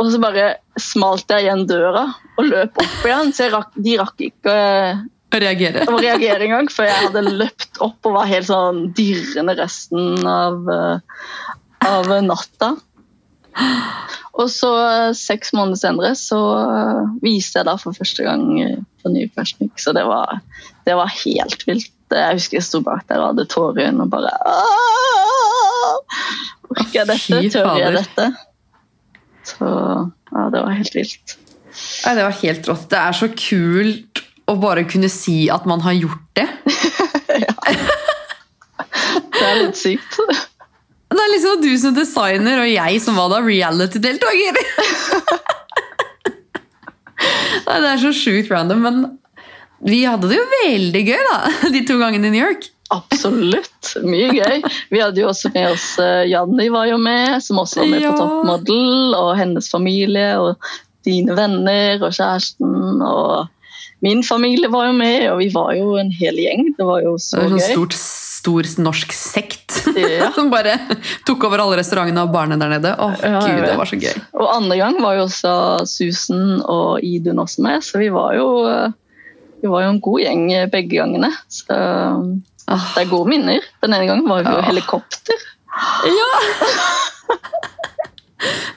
Og så bare smalt jeg igjen døra og løp opp igjen, så rakk, de rakk ikke Reagere. må reagere engang, for jeg hadde løpt opp og var helt sånn dirrende resten av, eh, av natta. Og så seks måneder senere så eh, viste jeg da for første gang eh, på New Fashion så det var, det var helt vilt. Jeg husker jeg sto bak der og hadde tårer i øynene og bare «Åh! Orker jeg dette? Tør jeg dette? Så ja, det var helt vilt. Nei, det var helt rått. Det er så kult å bare kunne si at man har gjort det. Det er litt sykt. Det er liksom du som designer, og jeg som var da reality-deltaker. Det er så sjukt random, men vi hadde det jo veldig gøy da, de to gangene i New York. Absolutt. Mye gøy. Vi hadde jo også med oss eh, Janni var jo med, som også var med Ja. på Model, og hennes familie, og dine venner og kjæresten, og min familie var jo med, og vi var jo en hel gjeng. Det var jo så Det var sånn gøy. stort, stor norsk sekt Ja. som bare tok over alle restaurantene og barene der nede. Åh, Ja, gud, det var så gøy. Og andre gang var jo også Susan og Idun også med, så vi var jo, vi var jo en god gjeng begge gangene. Så Ah. det er gode minner. Den ene gangen var vi jo Ja.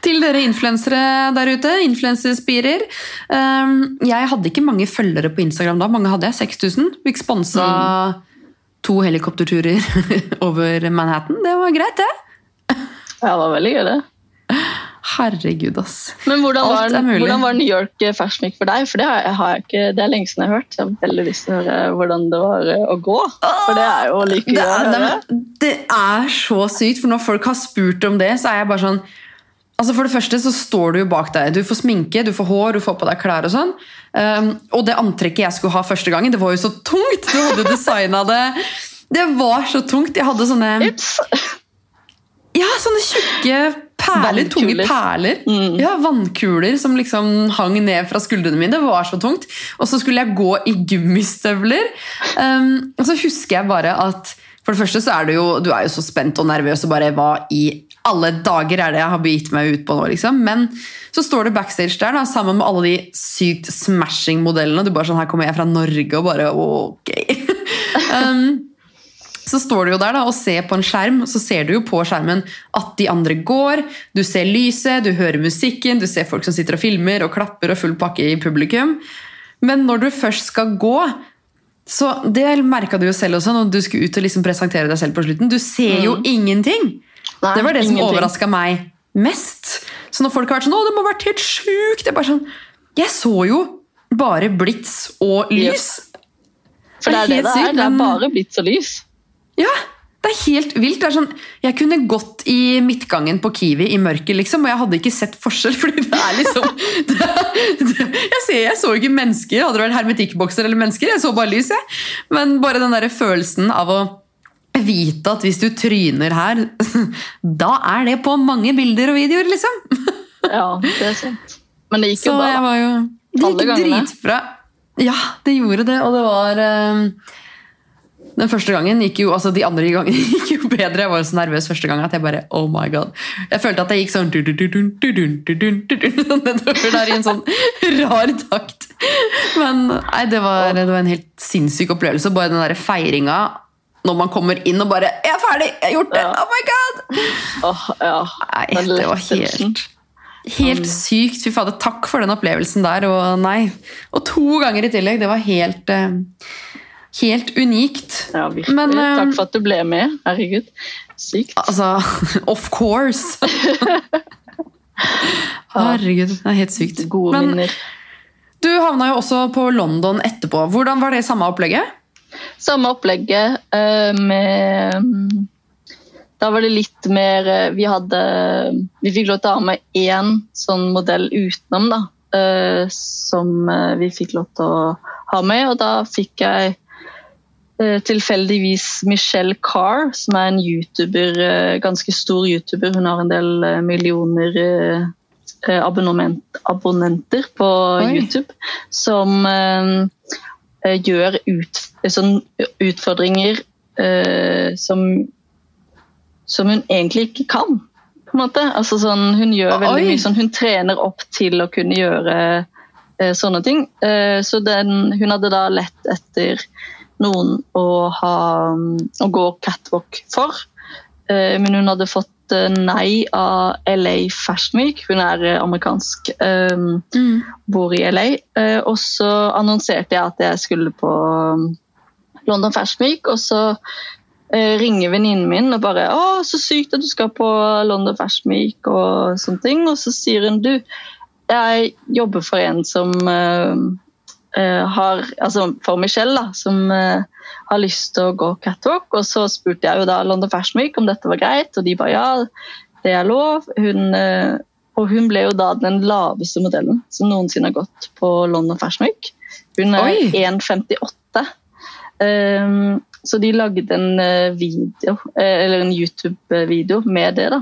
Til dere influensere der ute, influenserspirer. Um, jeg hadde ikke mange følgere på Instagram da. Mange hadde jeg, 6000. Fikk sponsa to helikopterturer over Manhattan. Det var greit, det. Ja, det var veldig gøy, det. Herregud, ass. Men hvordan var, hvordan var New York Fashion Week for deg? For det, har jeg, ikke, det er lenge siden jeg har hørt. Jeg har veldig lyst til å høre hvordan det var eh, å gå. For det er jo like gøy å høre. det, det er så sykt, for når folk har spurt om det, så er jeg bare sånn Altså For det første så står du jo bak deg. Du får sminke, du får hår, du får på deg klær og sånn. Um, og det antrekket jeg skulle ha første gangen, det var jo så tungt! Du hadde designa det. Det var så tungt. Jeg hadde sånne Ups! Ja, sånne tjukke perler, tunge perler. Mm. Ja, Vannkuler som liksom hang ned fra skuldrene mine. Det var så tungt. Og så skulle jeg gå i gummistøvler. Um, og så husker jeg bare at for det første så er du jo, du er jo så spent og nervøs og bare hva i alle dager er det jeg har begitt meg ut på nå, liksom. Men så står du backstage der da, sammen med alle de sykt smashing-modellene. Du bare sånn, her kommer jeg fra Norge og bare ok. um, så står du jo der da, og ser på en skjerm, så ser du jo på skjermen at de andre går. Du ser lyset, du hører musikken, du ser folk som sitter og filmer og klapper og full pakke i publikum. Men når du først skal gå så Det merka du jo selv også når du skulle ut og liksom presentere deg selv på slutten. Du ser jo ingenting! Nei, det var det som ingenting. overraska meg mest. Så når folk har vært sånn 'Å, det må ha vært helt sjukt!' Jeg bare sånn Jeg så jo bare blits og lys. For det er det det er. Det er bare blits og lys. Ja, det er helt vilt. Det er sånn, jeg kunne gått i midtgangen på Kiwi i mørket, liksom, og jeg hadde ikke sett forskjell. fordi det er liksom... Det, det, jeg, ser, jeg så ikke mennesker. Hadde det vært hermetikkbokser eller mennesker, jeg så bare lys. Jeg. Men bare den der følelsen av å vite at hvis du tryner her, da er det på mange bilder og videoer, liksom. Ja, det er sant. Men det gikk Så jo bra. jeg var jo Det gikk gangene. dritbra. Ja, det gjorde det, og det var eh, Den første gangen gikk jo Altså, de andre gangene gikk jo bedre. Jeg var så nervøs første gang at jeg bare Oh my god. Jeg følte at jeg gikk sånn sånn nedover der i en sånn rar takt. Men nei, det var, det var en helt sinnssyk opplevelse. Bare den der feiringa når man kommer inn og bare 'Jeg er ferdig! Jeg har gjort det! Ja. Oh my god!' Oh, ja. Nei, det var helt Helt sykt. Fy fader, takk for den opplevelsen der. Og nei, og to ganger i tillegg. Det var helt eh, Helt unikt. Ja, virkelig. Men, eh, Takk for at du ble med. Herregud. Sykt. Altså, of course! Herregud, det er helt sykt. Gode Men minner. du havna jo også på London etterpå. Hvordan var det samme opplegget? Samme opplegget eh, med Da var det litt mer eh, Vi hadde Vi fikk lov til å ha med én sånn modell utenom, da. eh, som vi fikk lov til å ha med, og da fikk jeg tilfeldigvis Michelle Carr, som er en YouTuber, ganske stor YouTuber. Hun har en del millioner abonnenter på Oi. YouTube. Som gjør ut, sånn utfordringer eh, som, som hun egentlig ikke kan. På en måte. Altså sånn, hun gjør veldig Oi. mye sånn, hun trener opp til å kunne gjøre eh, sånne ting. Eh, så den, hun hadde da lett etter noen å, ha, å gå catwalk for. Eh, men hun hadde fått eh, nei av LA Fashion Week. Hun er eh, amerikansk, um, Mm. bor i LA. Uh, og så annonserte jeg at jeg skulle på um, London Fashion Week, og så uh, ringer venninnen min og bare 'Å, så sykt at du skal på London Fashion Week', og sånne ting. Og så sier hun 'Du, jeg jobber for en som uh, eh, har Altså for Michelle, da, som eh, har lyst til å gå catwalk. Og så spurte jeg jo da London Fashion Week om dette var greit, og de bare ja, det er lov. Hun, eh, og hun ble jo da den laveste modellen som noensinne har gått på London Fashion Week. Hun er 1,58. Um, så de lagde en eh, video, eh, eller en YouTube-video med det. da.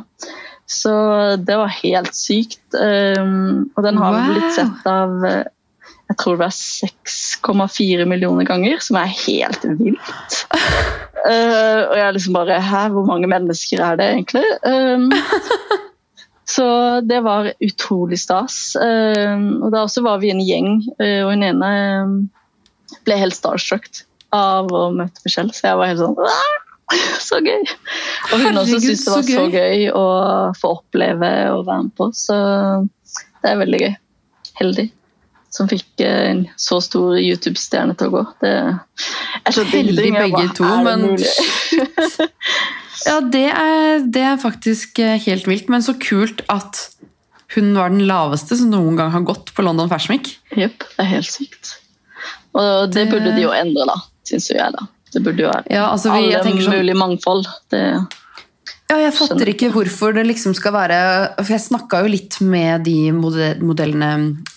Så det var helt sykt. Um, og den har Wow. blitt sett av jeg tror det var 6,4 millioner ganger, som er helt vilt. Uh, og jeg er liksom bare Hæ, hvor mange mennesker er det egentlig? Um, så det var utrolig stas. Um, og da også var vi en gjeng, uh, og hun ene um, ble helt starstruck av å møte Michelle, så jeg var helt sånn «Åh, Så gøy! Og hun også Herregud, syntes det var så så gøy. gøy å få oppleve og være med på, så det er veldig gøy. Heldig som fikk eh, en så stor YouTube-stjerne til å gå. Det, er så Heldig begge to, men? Ja, det er, det er faktisk eh, helt vilt, men så kult at hun var den laveste som noen gang har gått på London Fashion Week. Jepp, det er helt sykt. Og det, Det- burde de jo endre, da, syns jeg. da. Det burde jo være Ja, altså vi- alle mulig sånn- mangfold. Det, Ja, jeg fatter ikke hvorfor det liksom skal være For jeg snakka jo litt med de modellene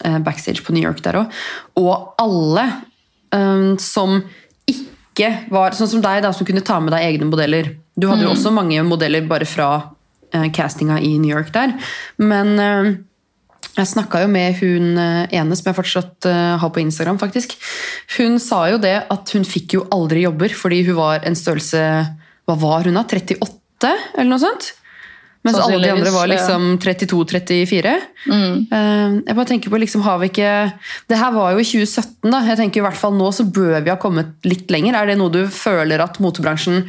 eh, backstage på New York der òg, og alle um, som ikke var Sånn som deg, da, som kunne ta med deg egne modeller. Du hadde jo også mange modeller bare fra uh, castinga i New York der, men uh, jeg snakka jo med hun eh, ene som jeg fortsatt har på Instagram, faktisk. Hun sa jo det at hun fikk jo aldri jobber fordi hun var en størrelse Hva var hun da? 38, eller noe sånt? Mens alle de andre var liksom 32-34. mm, Eh, Jeg bare tenker på liksom, har vi ikke Det her var jo i 2017, da. Jeg tenker i hvert fall Nå så bør vi ha kommet litt lenger. Er det noe du føler at motebransjen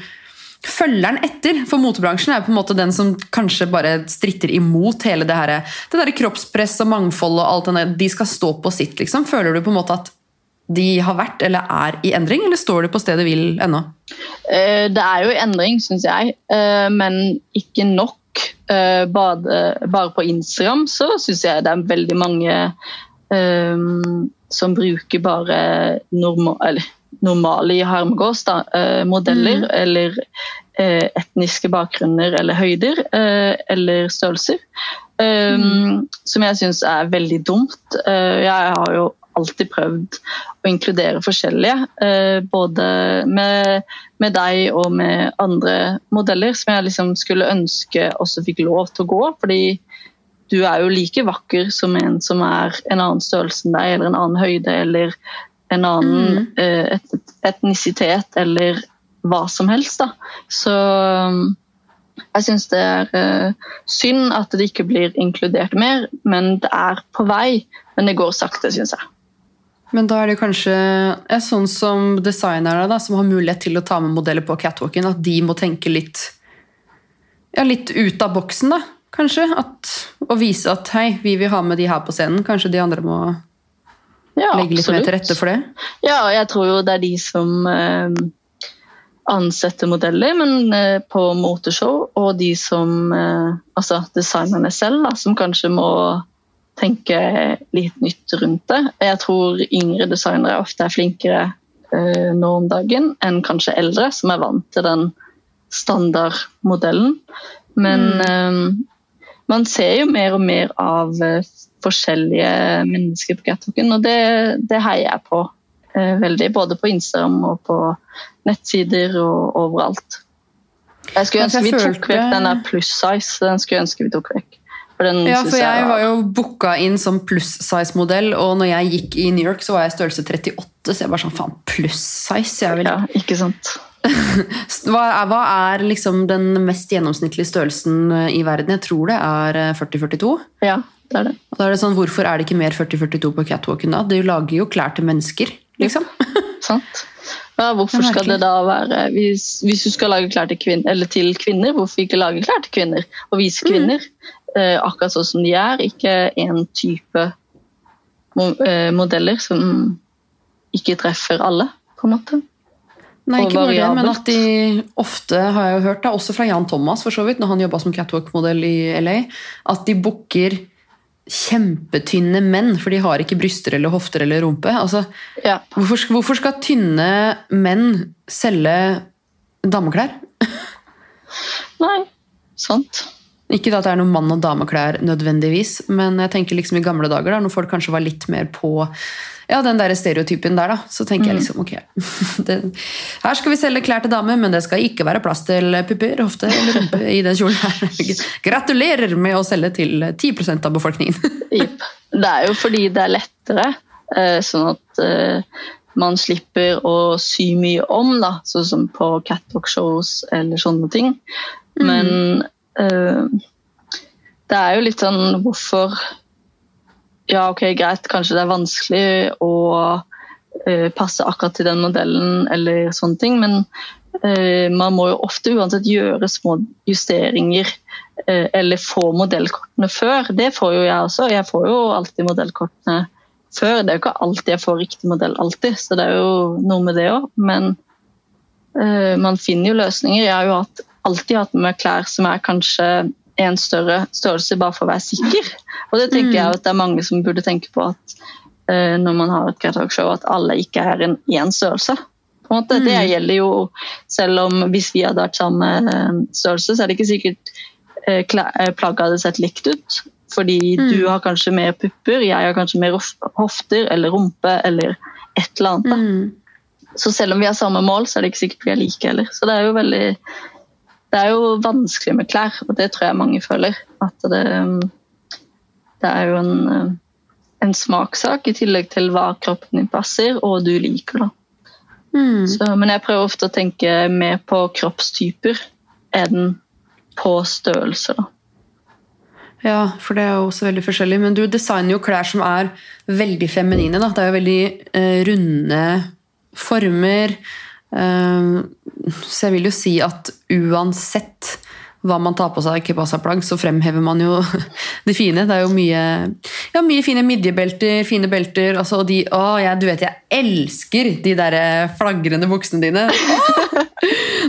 følger den etter? For motebransjen er jo på en måte den som kanskje bare stritter imot hele det her Det der kroppspress og mangfold og alt det der. De skal stå på sitt, liksom. Føler du på en måte at de har vært eller er i endring, eller står de på stedet hvil ennå? Eh, Det er jo i endring, syns jeg, eh, men ikke nok. Eh, Bare, på Instagram så syns jeg det er veldig mange som bruker bare normal, eller, normale i harmgås, da, modeller Mm. eller etniske bakgrunner eller høyder eller størrelser. Mm. Som jeg syns er veldig dumt. Jeg har jo alltid prøvd å inkludere forskjellige, eh, både med, med deg og med andre modeller, som jeg liksom skulle ønske også fikk lov til å gå. fordi du er jo like vakker som en som er en annen størrelse enn deg, eller en annen høyde, eller en annen mm. et, etnisitet, eller hva som helst. Da. Så jeg syns det er eh, synd at det ikke blir inkludert mer, men det er på vei. Men det går sakte, syns jeg. Men da er det kanskje ja, sånn som designerne da, som har mulighet til å ta med modeller på catwalken, at de må tenke litt, ja, litt ut av boksen, da. Kanskje. At, og vise at hei, vi vil ha med de her på scenen. Kanskje de andre må Ja, legge litt mer til rette for det. Ja, jeg tror jo det er de som eh, ansetter modeller men, eh, på moteshow, og de som eh, Altså designerne selv, da, som kanskje må tenke litt nytt rundt det. Jeg tror yngre designere ofte er flinkere uh, nå om dagen enn kanskje eldre, som er vant til den standardmodellen. Men eh, man ser jo mer og mer av uh, forskjellige mennesker på catwalken, og det, det heier jeg på. veldig, både på Instagram og på nettsider og overalt. Jeg skulle Altså, ønske vi tok vekk den der pluss size. Den skulle jeg ønske vi tok vekk. For den Ja, for jeg var- var jo booka inn som pluss-size-modell, og når jeg gikk i New York, så var jeg størrelse 38, så jeg bare sånn, faen, pluss-size? Jeg vil... ja, Ikke sant. hva, er, hva er liksom den mest gjennomsnittlige størrelsen eh, i verden? Jeg tror det er eh, 40-42. Ja, det er det. Og da er det sånn, Hvorfor er det ikke mer 40-42 på catwalken da? Du lager jo klær til mennesker, liksom. Sant? Ja, hvorfor skal det da være hvis, hvis du skal lage klær til kvinner, eller til kvinner, hvorfor ikke lage klær til kvinner? Og vise Mm. kvinner eh, akkurat sånn som de er, ikke en type eh, modeller som ikke treffer alle, på en måte. Nei, ikke bare det, men at de ofte, har jeg jo hørt, da, også fra Jan Thomas for så vidt, når han jobba som catwalk-modell i LA, at de booker kjempetynne menn, for de har ikke bryster eller hofter eller rumpe. Altså, Ja. hvorfor, hvorfor skal tynne menn selge dameklær? Nei, sant. Ikke at det er noen mann- og dameklær nødvendigvis, men jeg tenker liksom i gamle dager, da, når folk kanskje var litt mer på ja, den der stereotypen der, da, så tenker jeg liksom ok, det, her skal vi selge klær til damer, men det skal ikke være plass til pupper, hofte eller rumpe i den kjolen her. Gratulerer med å selge til 10% av befolkningen. Jepp. Det er jo fordi det er lettere, eh, sånn at eh, man slipper å sy mye om, da, sånn som på catwalk-shows eller sånne ting. Men eh, det er jo litt sånn hvorfor Ja, ok, greit, kanskje det er vanskelig å eh, passe akkurat til den modellen eller sånne ting, men eh, man må jo ofte uansett gjøre små justeringer eh, eller få modellkortene før. Det får jo jeg også. Jeg får jo alltid modellkortene før. Det er jo ikke alltid jeg får riktig modell, alltid, så det er jo noe med det òg. Men eh, man finner jo løsninger. Jeg har jo hatt, alltid hatt med klær som er kanskje en større størrelse, bare for å være sikker. Og det tenker jeg at det er mange som burde tenke på at uh, når man har et catwalk-show, at alle ikke er en én størrelse. Måte. Det gjelder jo selv om hvis vi hadde vært samme eh, størrelse, så er det ikke sikkert uh, plagget hadde sett likt ut. Fordi du har kanskje mer pupper, jeg har kanskje mer hofter eller rumpe eller et eller annet. Da. Så selv om vi har samme mål, så er det ikke sikkert vi er like heller. Så det er jo veldig Det er jo vanskelig med klær, og det tror jeg mange føler. At det, det er jo en, en smakssak i tillegg til hva kroppen din passer og du liker. da. Mm. Så, men jeg prøver ofte å tenke mer på kroppstyper enn på størrelse, da. Ja, for det er jo også veldig forskjellig. Men du designer jo klær som er veldig feminine. Da. Det er jo veldig eh, runde former. Eh, så jeg vil jo si at uansett hva man tar på seg kebasa-plagg, så fremhever man jo det fine. Det er jo mye, ja, mye fine midjebelter, fine belter. Altså, og de, å, jeg, du vet, jeg elsker de der flagrende buksene dine. Åh!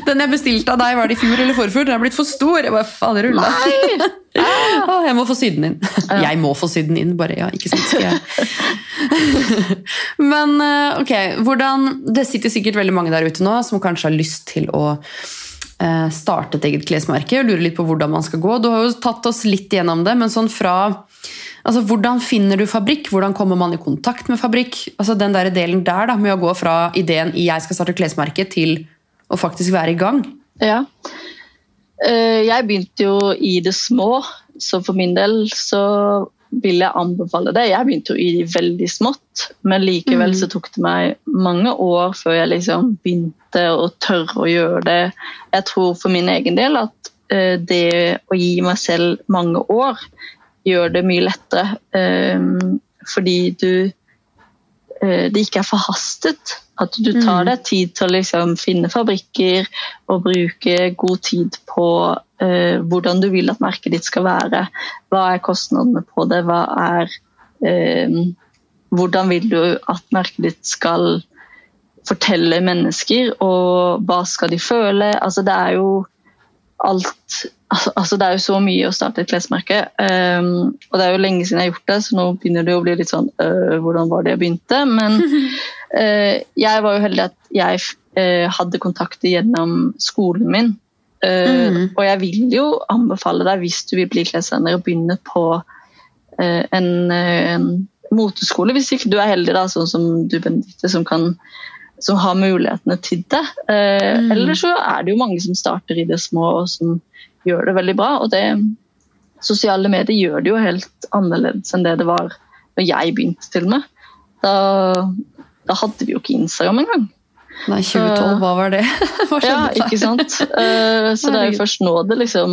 Den jeg bestilte av deg, var det i fjor eller forfjor? Den er blitt for stor. Jeg bare, fader rulla. Ah. jeg må få sydd den inn. Jeg må få sydd den inn, bare. ja, ikke sant? Jeg. Men eh, ok, hvordan Det sitter sikkert veldig mange der ute nå som kanskje har lyst til å eh, starte et eget klesmerke og lurer litt på hvordan man skal gå. Du har jo tatt oss litt gjennom det, men sånn fra altså Hvordan finner du fabrikk? Hvordan kommer man i kontakt med fabrikk? Altså Den der delen der da, med å gå fra ideen i 'jeg skal starte klesmerke' til å faktisk være i gang. Ja. Eh, Jeg begynte jo i det små, så for min del så vil jeg anbefale det. Jeg begynte jo i veldig smått, men likevel så tok det meg mange år før jeg liksom begynte å tørre å gjøre det. Jeg tror for min egen del at eh, det å gi meg selv mange år gjør det mye lettere. eh, Fordi du det ikke er forhastet. At du tar deg tid til å liksom finne fabrikker og bruke god tid på uh, hvordan du vil at merket ditt skal være. Hva er kostnadene på det? Hva er, uh, hvordan vil du at merket ditt skal fortelle mennesker, og hva skal de føle? Altså, det er jo alt altså, altså Det er jo så mye å starte et klesmerke. Um, og det er jo lenge siden jeg har gjort det, så nå begynner det å bli litt sånn øh, Hvordan var det jeg begynte? Men uh, jeg var jo heldig at jeg uh, hadde kontakter gjennom skolen min. Uh, Og jeg vil jo anbefale deg, hvis du vil bli klesdesigner, å begynne på en, en moteskole, hvis ikke du er heldig, da, sånn som du, Benedicte, som, kan, som har mulighetene til det. Eh, Mm. Eller så er det jo mange som starter i det små og som gjør det veldig bra. og det Sosiale medier gjør det jo helt annerledes enn det det var da jeg begynte til med. Da, da hadde vi jo ikke Instagram engang. Nei, 2012, hva var det? Hva? Ja, ikke sant? Eh, så det er jo først nå det liksom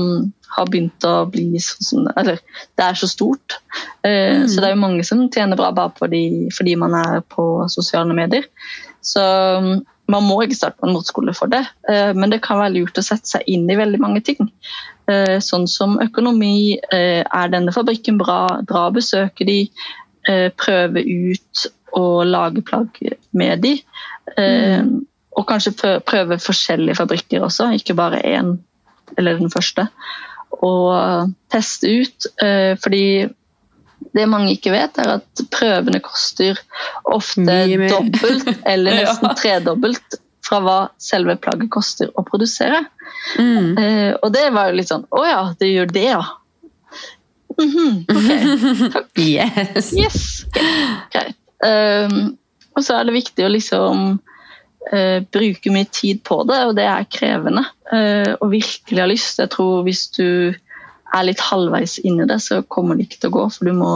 har begynt å bli sånn Eller det er så stort. Eh, Mm. Så det er jo mange som tjener bra bare fordi, fordi man er på sosiale medier. Så mm, man må ikke starte på en motskole for det, eh, men det kan være lurt å sette seg inn i veldig mange ting. Eh, Sånn som økonomi. eh, Er denne fabrikken bra? Dra og besøke de. Prøve ut og lage plagg med de. Mm. Og kanskje prøve forskjellige fabrikker også, ikke bare én eller den første. Og teste ut, fordi det mange ikke vet, er at prøvene koster ofte dobbelt eller Ja. nesten tredobbelt fra hva selve plagget koster å produsere. Mm. Eh, og det var jo litt sånn Å ja, det gjør det, ja. Mhm, ok, takk. Yes. Yes, greit. Um, og så er det viktig å liksom uh, bruke mye tid på det, og det er krevende. Uh, og virkelig ha lyst. Jeg tror hvis du er litt halvveis inni det, så kommer det ikke til å gå, for du må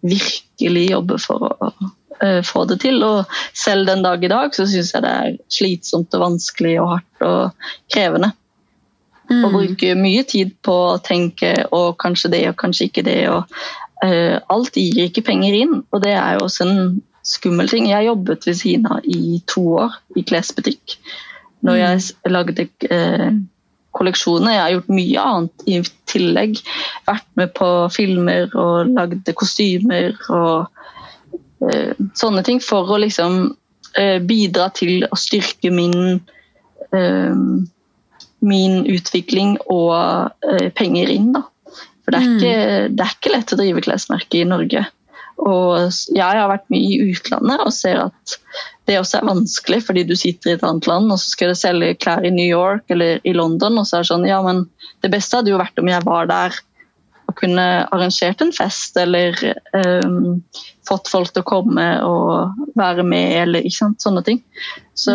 virkelig jobbe for å eh, få det til. Og selv den dag i dag så syns jeg det er slitsomt og vanskelig og hardt og krevende. Mm. Og bruke mye tid på å tenke og kanskje det og kanskje ikke det. og uh, Alt gir ikke penger inn, og det er jo også en skummel ting. Jeg jobbet ved siden av i to år i klesbutikk. Når jeg lagde eh, kolleksjoner. Jeg har gjort mye annet i tillegg. Vært med på filmer og lagd kostymer og uh, sånne ting for å liksom uh, bidra til å styrke min uh, min utvikling og penger inn. Da. For det er, Mm. ikke, det er ikke lett å drive klesmerke i Norge. Og jeg har vært mye i utlandet og ser at det også er vanskelig, fordi du sitter i et annet land og så skal du selge klær i New York eller i London, og så er det sånn Ja, men det beste hadde jo vært om jeg var der og kunne arrangert en fest eller um, fått folk til å komme og være med, eller ikke sant, sånne ting. Så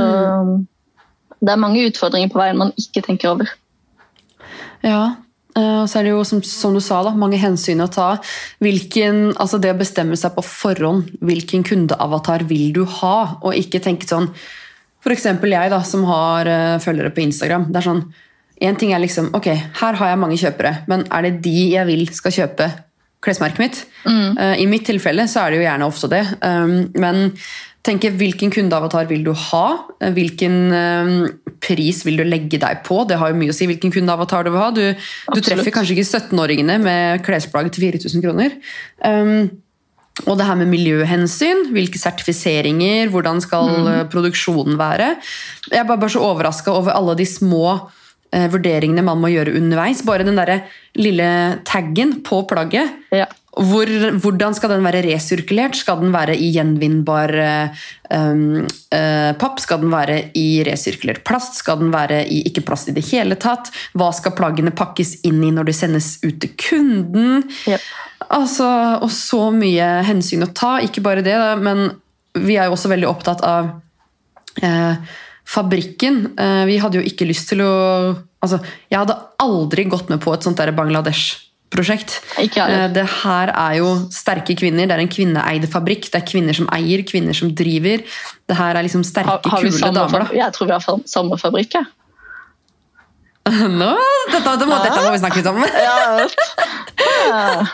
det er mange utfordringer på veien man ikke tenker over. Ja, og så er det jo som, som du sa da, mange hensyn å ta. Hvilken, altså det å bestemme seg på forhånd, hvilken kundeavatar vil du ha, og ikke tenke sånn eksempel jeg da, som har uh, følgere på Instagram. det er sånn, En ting er liksom, ok, her har jeg mange kjøpere, men er det de jeg vil skal kjøpe klesmerket mitt? Eh, I mitt tilfelle så er det jo gjerne ofte det. Um, men tenke hvilken kundeavatar vil du ha? Eh, Hvilken um, pris vil du legge deg på? Det har jo mye å si hvilken kundeavatar du vil ha. Du, du treffer kanskje ikke 17-åringene med klesplagg til 4000 kroner. Um, og det her med miljøhensyn, hvilke sertifiseringer, hvordan skal mm. produksjonen være. Jeg er bare, bare så overraska over alle de små eh, vurderingene man må gjøre underveis. Bare den derre lille taggen på plagget. Ja. Hvor, hvordan skal den være resirkulert? Skal den være i gjenvinnbar eh, um, uh, papp? Skal den være i resirkulert plast? Skal den være i ikke plast i det hele tatt? Hva skal plaggene pakkes inn i når de sendes ut til kunden? Yep. Altså, og så mye hensyn å ta. Ikke bare det, da, men vi er jo også veldig opptatt av eh, fabrikken. Eh, vi hadde jo ikke lyst til å altså, Jeg hadde aldri gått med på et sånt der Bangladesh-prosjekt. Heller. Eh, det her er jo sterke kvinner. Det er en kvinneeid fabrikk. Det er kvinner som eier, kvinner som driver. Det her er liksom sterke, Har, har kule damer. Da. Jeg tror vi har samme fabrikk. jeg. Nå, dette, dette, må, dette må vi snakke litt om. Ja, ja.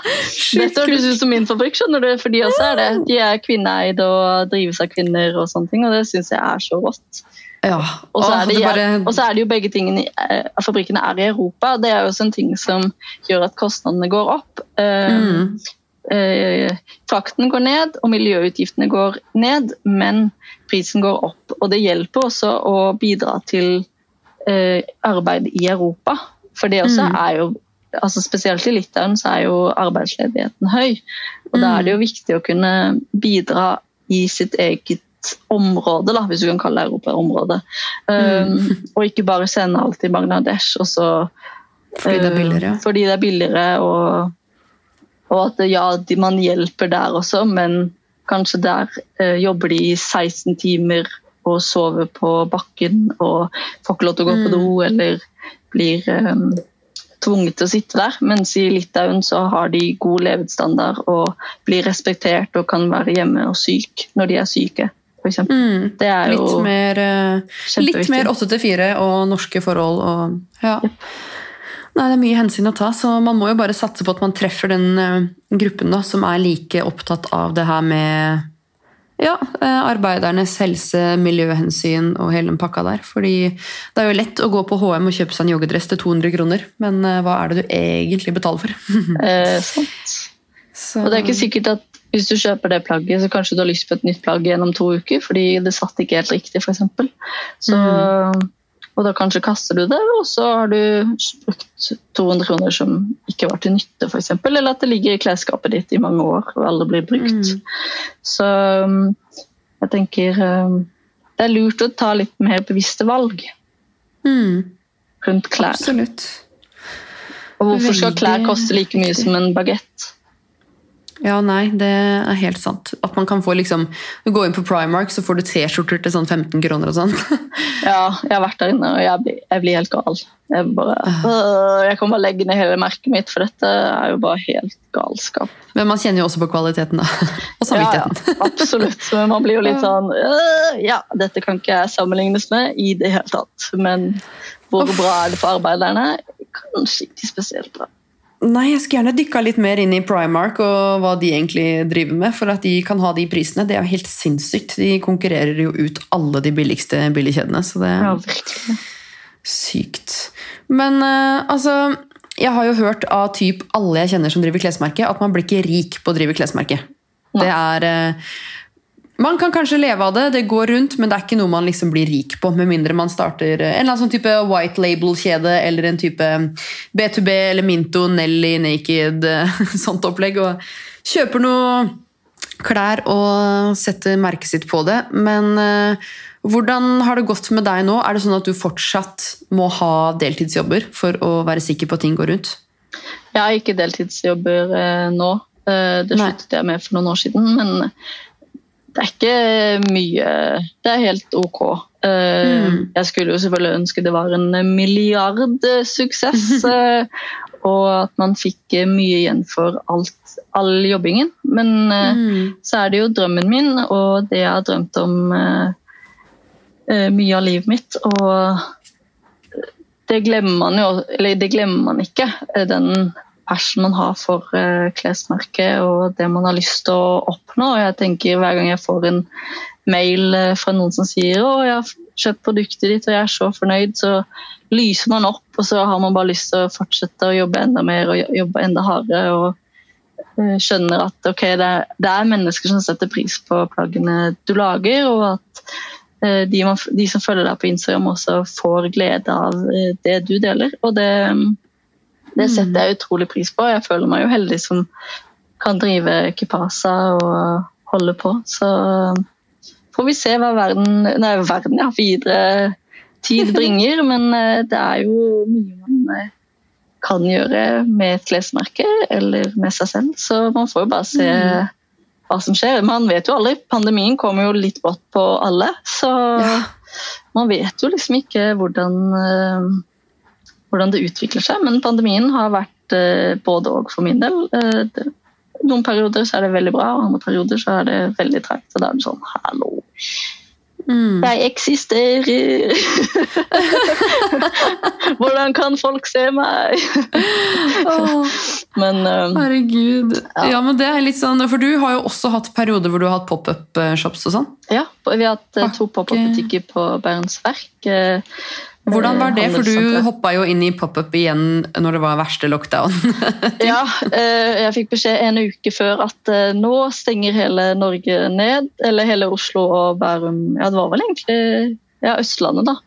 Dette høres ut som min fabrikk, skjønner du. For de også er det. De er kvinneeid og drives av kvinner og sånne ting, og det syns jeg er så rått. Ja. Og så er, det, bare- er det jo begge tingene eh, Fabrikkene er i Europa. Det er jo også en ting som gjør at kostnadene går opp. Eh, Mm. eh, Frakten går ned, og miljøutgiftene går ned, men prisen går opp. Og det hjelper også å bidra til eh, arbeid i Europa. For det også Mm. er jo altså Spesielt i Litauen så er jo arbeidsledigheten høy. Og da er det jo viktig å kunne bidra i sitt eget område, da, hvis du kan kalle det Europa-område. Um, og ikke bare sende alt til Bangladesh. Og så, Fordi det er billigere? billigere. Fordi det er billigere, og, Og at ja, de, man hjelper der også, men kanskje der uh, jobber de i 16 timer og sover på bakken og får ikke lov til å gå på do eller blir um, tvunget til å sitte der. Mens i Litauen så har de god levestandard og blir respektert og kan være hjemme og syk når de er syke. Eksempel. Mm. Det er jo Litt mer, eh, litt mer 8 til 4 og norske forhold og ja. Nei, det er mye hensyn å ta, så man må jo bare satse på at man treffer den eh, gruppen da, som er like opptatt av det her med ja, eh, arbeidernes helse, miljøhensyn og hele den pakka der. Fordi det er jo lett å gå på HM og kjøpe seg en joggedress til 200 kroner, men hva er det du egentlig betaler for? eh, sant. Så, Og det er ikke sikkert at hvis du kjøper det plagget, så kanskje du har lyst på et nytt plagg gjennom to uker fordi det satt ikke helt riktig, f.eks. Mm. Og da kanskje kaster du det, og så har du brukt 200 kroner som ikke var til nytte, f.eks. Eller at det ligger i klesskapet ditt i mange år og aldri blir brukt. Så um, jeg tenker um, det er lurt å ta litt mer bevisste valg mm, rundt klær. absolutt. Og hvorfor skal klær koste like mye som en bagett? Ja, nei, det er helt sant. At man kan få liksom Du går inn på Primark, så får du T-skjorter til sånn 15 kroner og sånn. Ja, jeg har vært der inne, og jeg blir, jeg blir helt gal. Jeg, bare, øh, jeg kan bare legge ned hele merket mitt, for dette er jo bare helt galskap. Men man kjenner jo også på kvaliteten, da. Og Ja, samvittigheten. ja, absolutt. Men man blir jo litt sånn øh, Ja, dette kan ikke jeg sammenlignes med i det hele tatt. Men hvor Uff. bra er det for arbeiderne? Kanskje ikke spesielt bra. Nei, jeg skulle gjerne dykka litt mer inn i Primark og hva de egentlig driver med. For at de kan ha de prisene, det er jo helt sinnssykt. De konkurrerer jo ut alle de billigste billigkjedene. Så det er sykt. Men uh, altså Jeg har jo hørt av typ alle jeg kjenner som driver klesmerke, at man blir ikke rik på å drive klesmerke. Det er eh, Man kan kanskje leve av det, det går rundt, men det er ikke noe man liksom blir rik på, med mindre man starter eh, en eller annen sånn type white label-kjede eller en type B2B eller Minto, Nelly, Naked, eh, sånt opplegg. Og kjøper noe klær og setter merket sitt på det. Men eh, hvordan har det gått med deg nå? Er det sånn at du fortsatt må ha deltidsjobber for å være sikker på at ting går rundt? Jeg har ikke deltidsjobber eh, nå. Eh, det sluttet jeg med for noen år siden, men det er ikke mye Det er helt ok. Eh, Mm. Jeg skulle jo selvfølgelig ønske det var en milliardsuksess, eh, og at man fikk eh, mye igjen for alt, all jobbingen. Men Mm. så er det jo drømmen min, og det jeg har drømt om mye av livet mitt. Og det glemmer man jo, eller det glemmer man ikke. Den passion man har for eh, klesmerket og det man har lyst til å oppnå. Og jeg tenker Hver gang jeg får en mail eh, fra noen som sier å, jeg har kjøpt produktet ditt og jeg er så fornøyd, så lyser man opp, og så har man bare lyst til å fortsette å jobbe enda mer og jobbe enda hardere. og eh, skjønner at okay, det er, er mennesker som setter pris på plaggene du lager, og at de, som følger deg på Instagram også får glede av det du deler. Og det, det setter jeg utrolig pris på. Jeg føler meg jo heldig som kan drive Kipasa og holde på. Så får vi se hva verden, nei, verden ja, videre tid bringer, men eh, det er jo mye man eh, kan gjøre med et klesmerke eller med seg selv. Så man får jo bare se hva som skjer. Man vet jo aldri. Pandemien kommer jo litt brått på alle. Så man vet jo liksom ikke hvordan, eh, hvordan det utvikler seg. Men pandemien har vært eh, både og for min del. Eh, noen perioder så er det veldig bra, og andre perioder så er det veldig tregt. Og da er det sånn Hallo, Mm. jeg eksisterer! Hvordan kan folk se meg? Men um, Herregud. Ja. Ja. men det er litt sånn, For du har jo også hatt perioder hvor du har hatt pop-up-shops og sånn. ja, vi har hatt eh, to pop-up-butikker på Bærums Verk. Eh, Hvordan var det? For du hoppa jo inn i pop-up igjen når det var verste lockdown. Ja, eh, jeg fikk beskjed en uke før at eh, nå stenger hele Norge ned. Eller hele Oslo og Bærum. Ja, det var vel egentlig ja, Østlandet, da.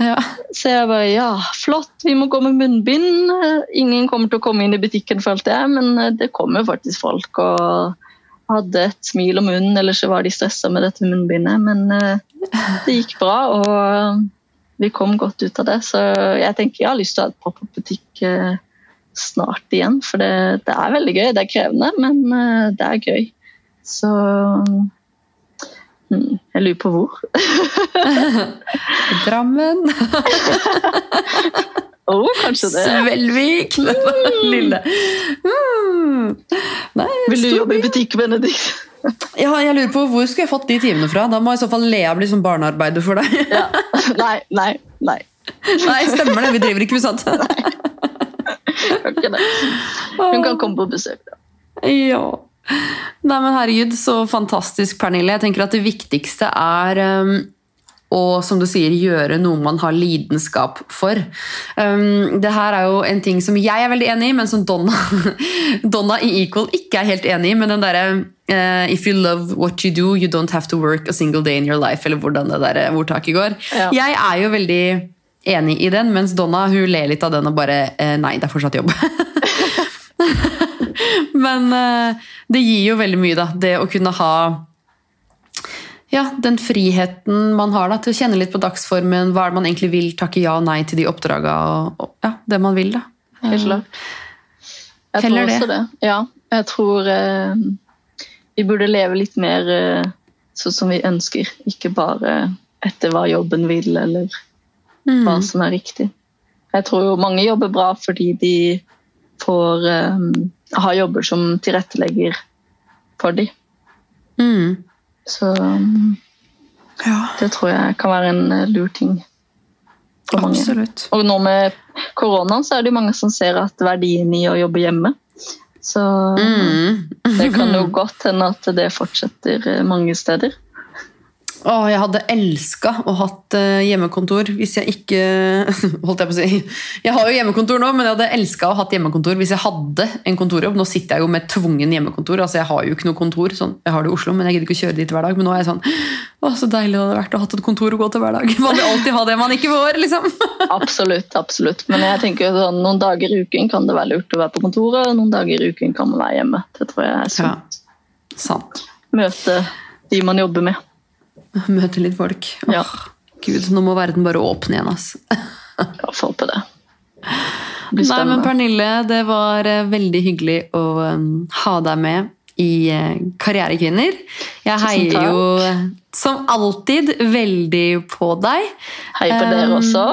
ja. Så jeg bare ja, flott, vi må gå med munnbind. Ingen kommer til å komme inn i butikken, følte jeg, men det kommer faktisk folk og hadde et smil om munnen, eller så var de stressa med dette munnbindet. Men det gikk bra, og vi kom godt ut av det. Så jeg tenker jeg har lyst til å ha et pop-up-butikk eh, snart igjen. For det, det er veldig gøy. Det er krevende, men eh, det er gøy. Så hmm, Jeg lurer på hvor. Drammen. oh, kanskje det. Svelvik. Lille. Mm. Nei, Vil du jobbe i butikk, Benedikt? Ja, jeg lurer på Hvor skulle jeg fått de timene fra? Da må i så fall Lea bli som barnearbeider for deg. Ja. Nei, nei, nei. Nei, stemmer det. Vi driver ikke med sånt. nei. Hun kan komme på besøk. da. Ja. Nei, men herregud, så fantastisk, Pernille. Jeg tenker at det viktigste er å, som du sier, gjøre noe man har lidenskap for. Um, det her er jo en ting som jeg er veldig enig i, men som Donna, Donna i Equal ikke er helt enig i. Men den derre uh, If you love what you do, you don't have to work a single day in your life. Eller hvordan det der ordtaket går. Ja. Jeg er jo veldig enig i den, mens Donna hun ler litt av den og bare uh, Nei, det er fortsatt jobb. Men uh, det gir jo veldig mye, da. Det å kunne ha ja, den friheten man har da, til å kjenne litt på dagsformen. Hva er det man egentlig vil? Takke ja og nei til de oppdraga og, og ja, det man vil, da. Helt klart. Jeg Heller tror også det. Ja, jeg tror eh, vi burde leve litt mer eh, sånn som vi ønsker. Ikke bare etter hva jobben vil, eller hva Mm. som er riktig. Jeg tror jo mange jobber bra fordi de får eh, ha jobber som tilrettelegger for dem. Mm. Så Ja, det tror jeg kan være en eh, lur ting for mange. absolutt. Og nå med koronaen så er det jo mange som ser at verdien i å jobbe hjemme. Så Mm. det kan jo godt hende at det fortsetter eh, mange steder. Å, jeg hadde elska å hatt eh, hjemmekontor hvis jeg ikke Holdt jeg på å si. Jeg har jo hjemmekontor nå, men jeg hadde elska å hatt hjemmekontor hvis jeg hadde en kontorjobb. Nå sitter jeg jo med tvungen hjemmekontor. altså Jeg har jo ikke noe kontor. Sånn, jeg har det i Oslo, men jeg gidder ikke å kjøre dit hver dag. Men nå er jeg sånn Å, så deilig det hadde vært å ha et kontor å gå til hver dag. Man vil alltid ha det man ikke får, liksom. Absolutt, absolutt. Men jeg tenker sånn, noen dager i uken kan det være lurt å være på kontoret, og noen dager i uken kan man være hjemme. Det tror jeg er Ja, sant. Møte de man jobber med. Møte litt folk. Ja. Gud, nå må verden bare åpne igjen, ass. Ja, Få på det. Blir Nei, men. Pernille, det var eh, veldig hyggelig å um, ha deg med i eh, Karrierekvinner. Jeg heier jo eh, som alltid veldig på deg. Hei på dere Um, også.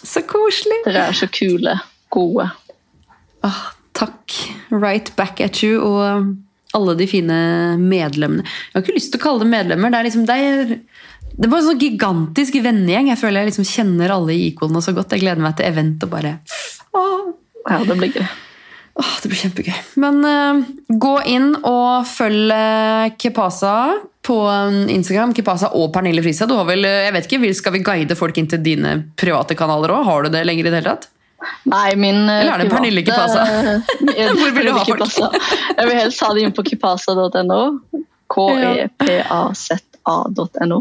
Så koselig. Dere er så kule. Gode. Åh, takk. Right back at you. Og alle de fine medlemmene. Jeg har ikke lyst til å kalle dem medlemmer. Det er liksom, det er, det bare en sånn gigantisk vennegjeng. Jeg føler jeg liksom kjenner alle i Equalene så godt. Jeg gleder meg til event og bare åh, Ja, det blir gøy. Åh, det blir kjempegøy. Men uh, gå inn og følg eh, Kepasa på um, Instagram. Kepasa og Pernille Frisa. Du har vel, eh, jeg vet ikke, Skal vi guide folk inn til dine private kanaler òg? Har du det lenger i det hele tatt? Nei, min eh, Eller er det Pernille Kipasa? Hvor vil du ha folk? Jeg vil helst ha det inn på kipasa.no. K-e-p-a-z-a.no.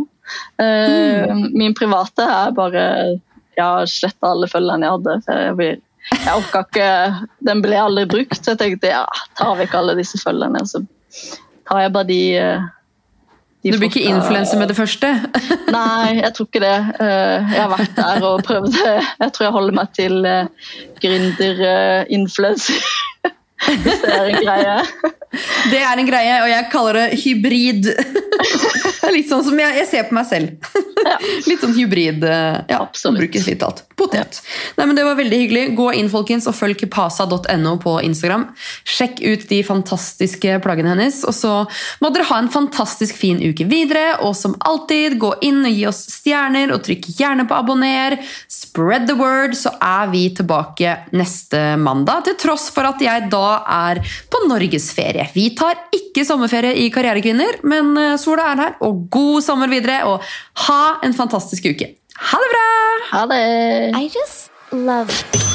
Eh, Mm. Min private er bare Jeg har sletta alle følgerne jeg hadde. For jeg, vil, jeg orka ikke Den ble aldri brukt, så jeg tenkte ja, tar vekk alle disse følgerne, så tar jeg bare eh, de Du blir ikke influenser med det første? Nei, jeg tror ikke det. Eh, Jeg har vært der og prøvd. Jeg tror jeg holder meg til uh, gründer-influencer. Hvis det er en greie. Det er en greie, og jeg kaller det hybrid. Litt sånn som jeg, jeg ser på meg selv. Litt sånn hybrid. eh, Ja, Absolutt. brukes litt alt. Potet. Nei, men Det var veldig hyggelig. Gå inn folkens, og følg kipasa.no på Instagram. Sjekk ut de fantastiske plaggene hennes. Og så må dere ha en fantastisk fin uke videre. Og som alltid, gå inn og gi oss stjerner, og trykk gjerne på abonner. Spread the word, så er vi tilbake neste mandag. Til tross for at jeg da er på norgesferie. Vi tar ikke sommerferie i Karrierekvinner, men eh, sola er her. Og god sommer videre, og ha en fantastisk uke. Ha det bra! Ha det! I just love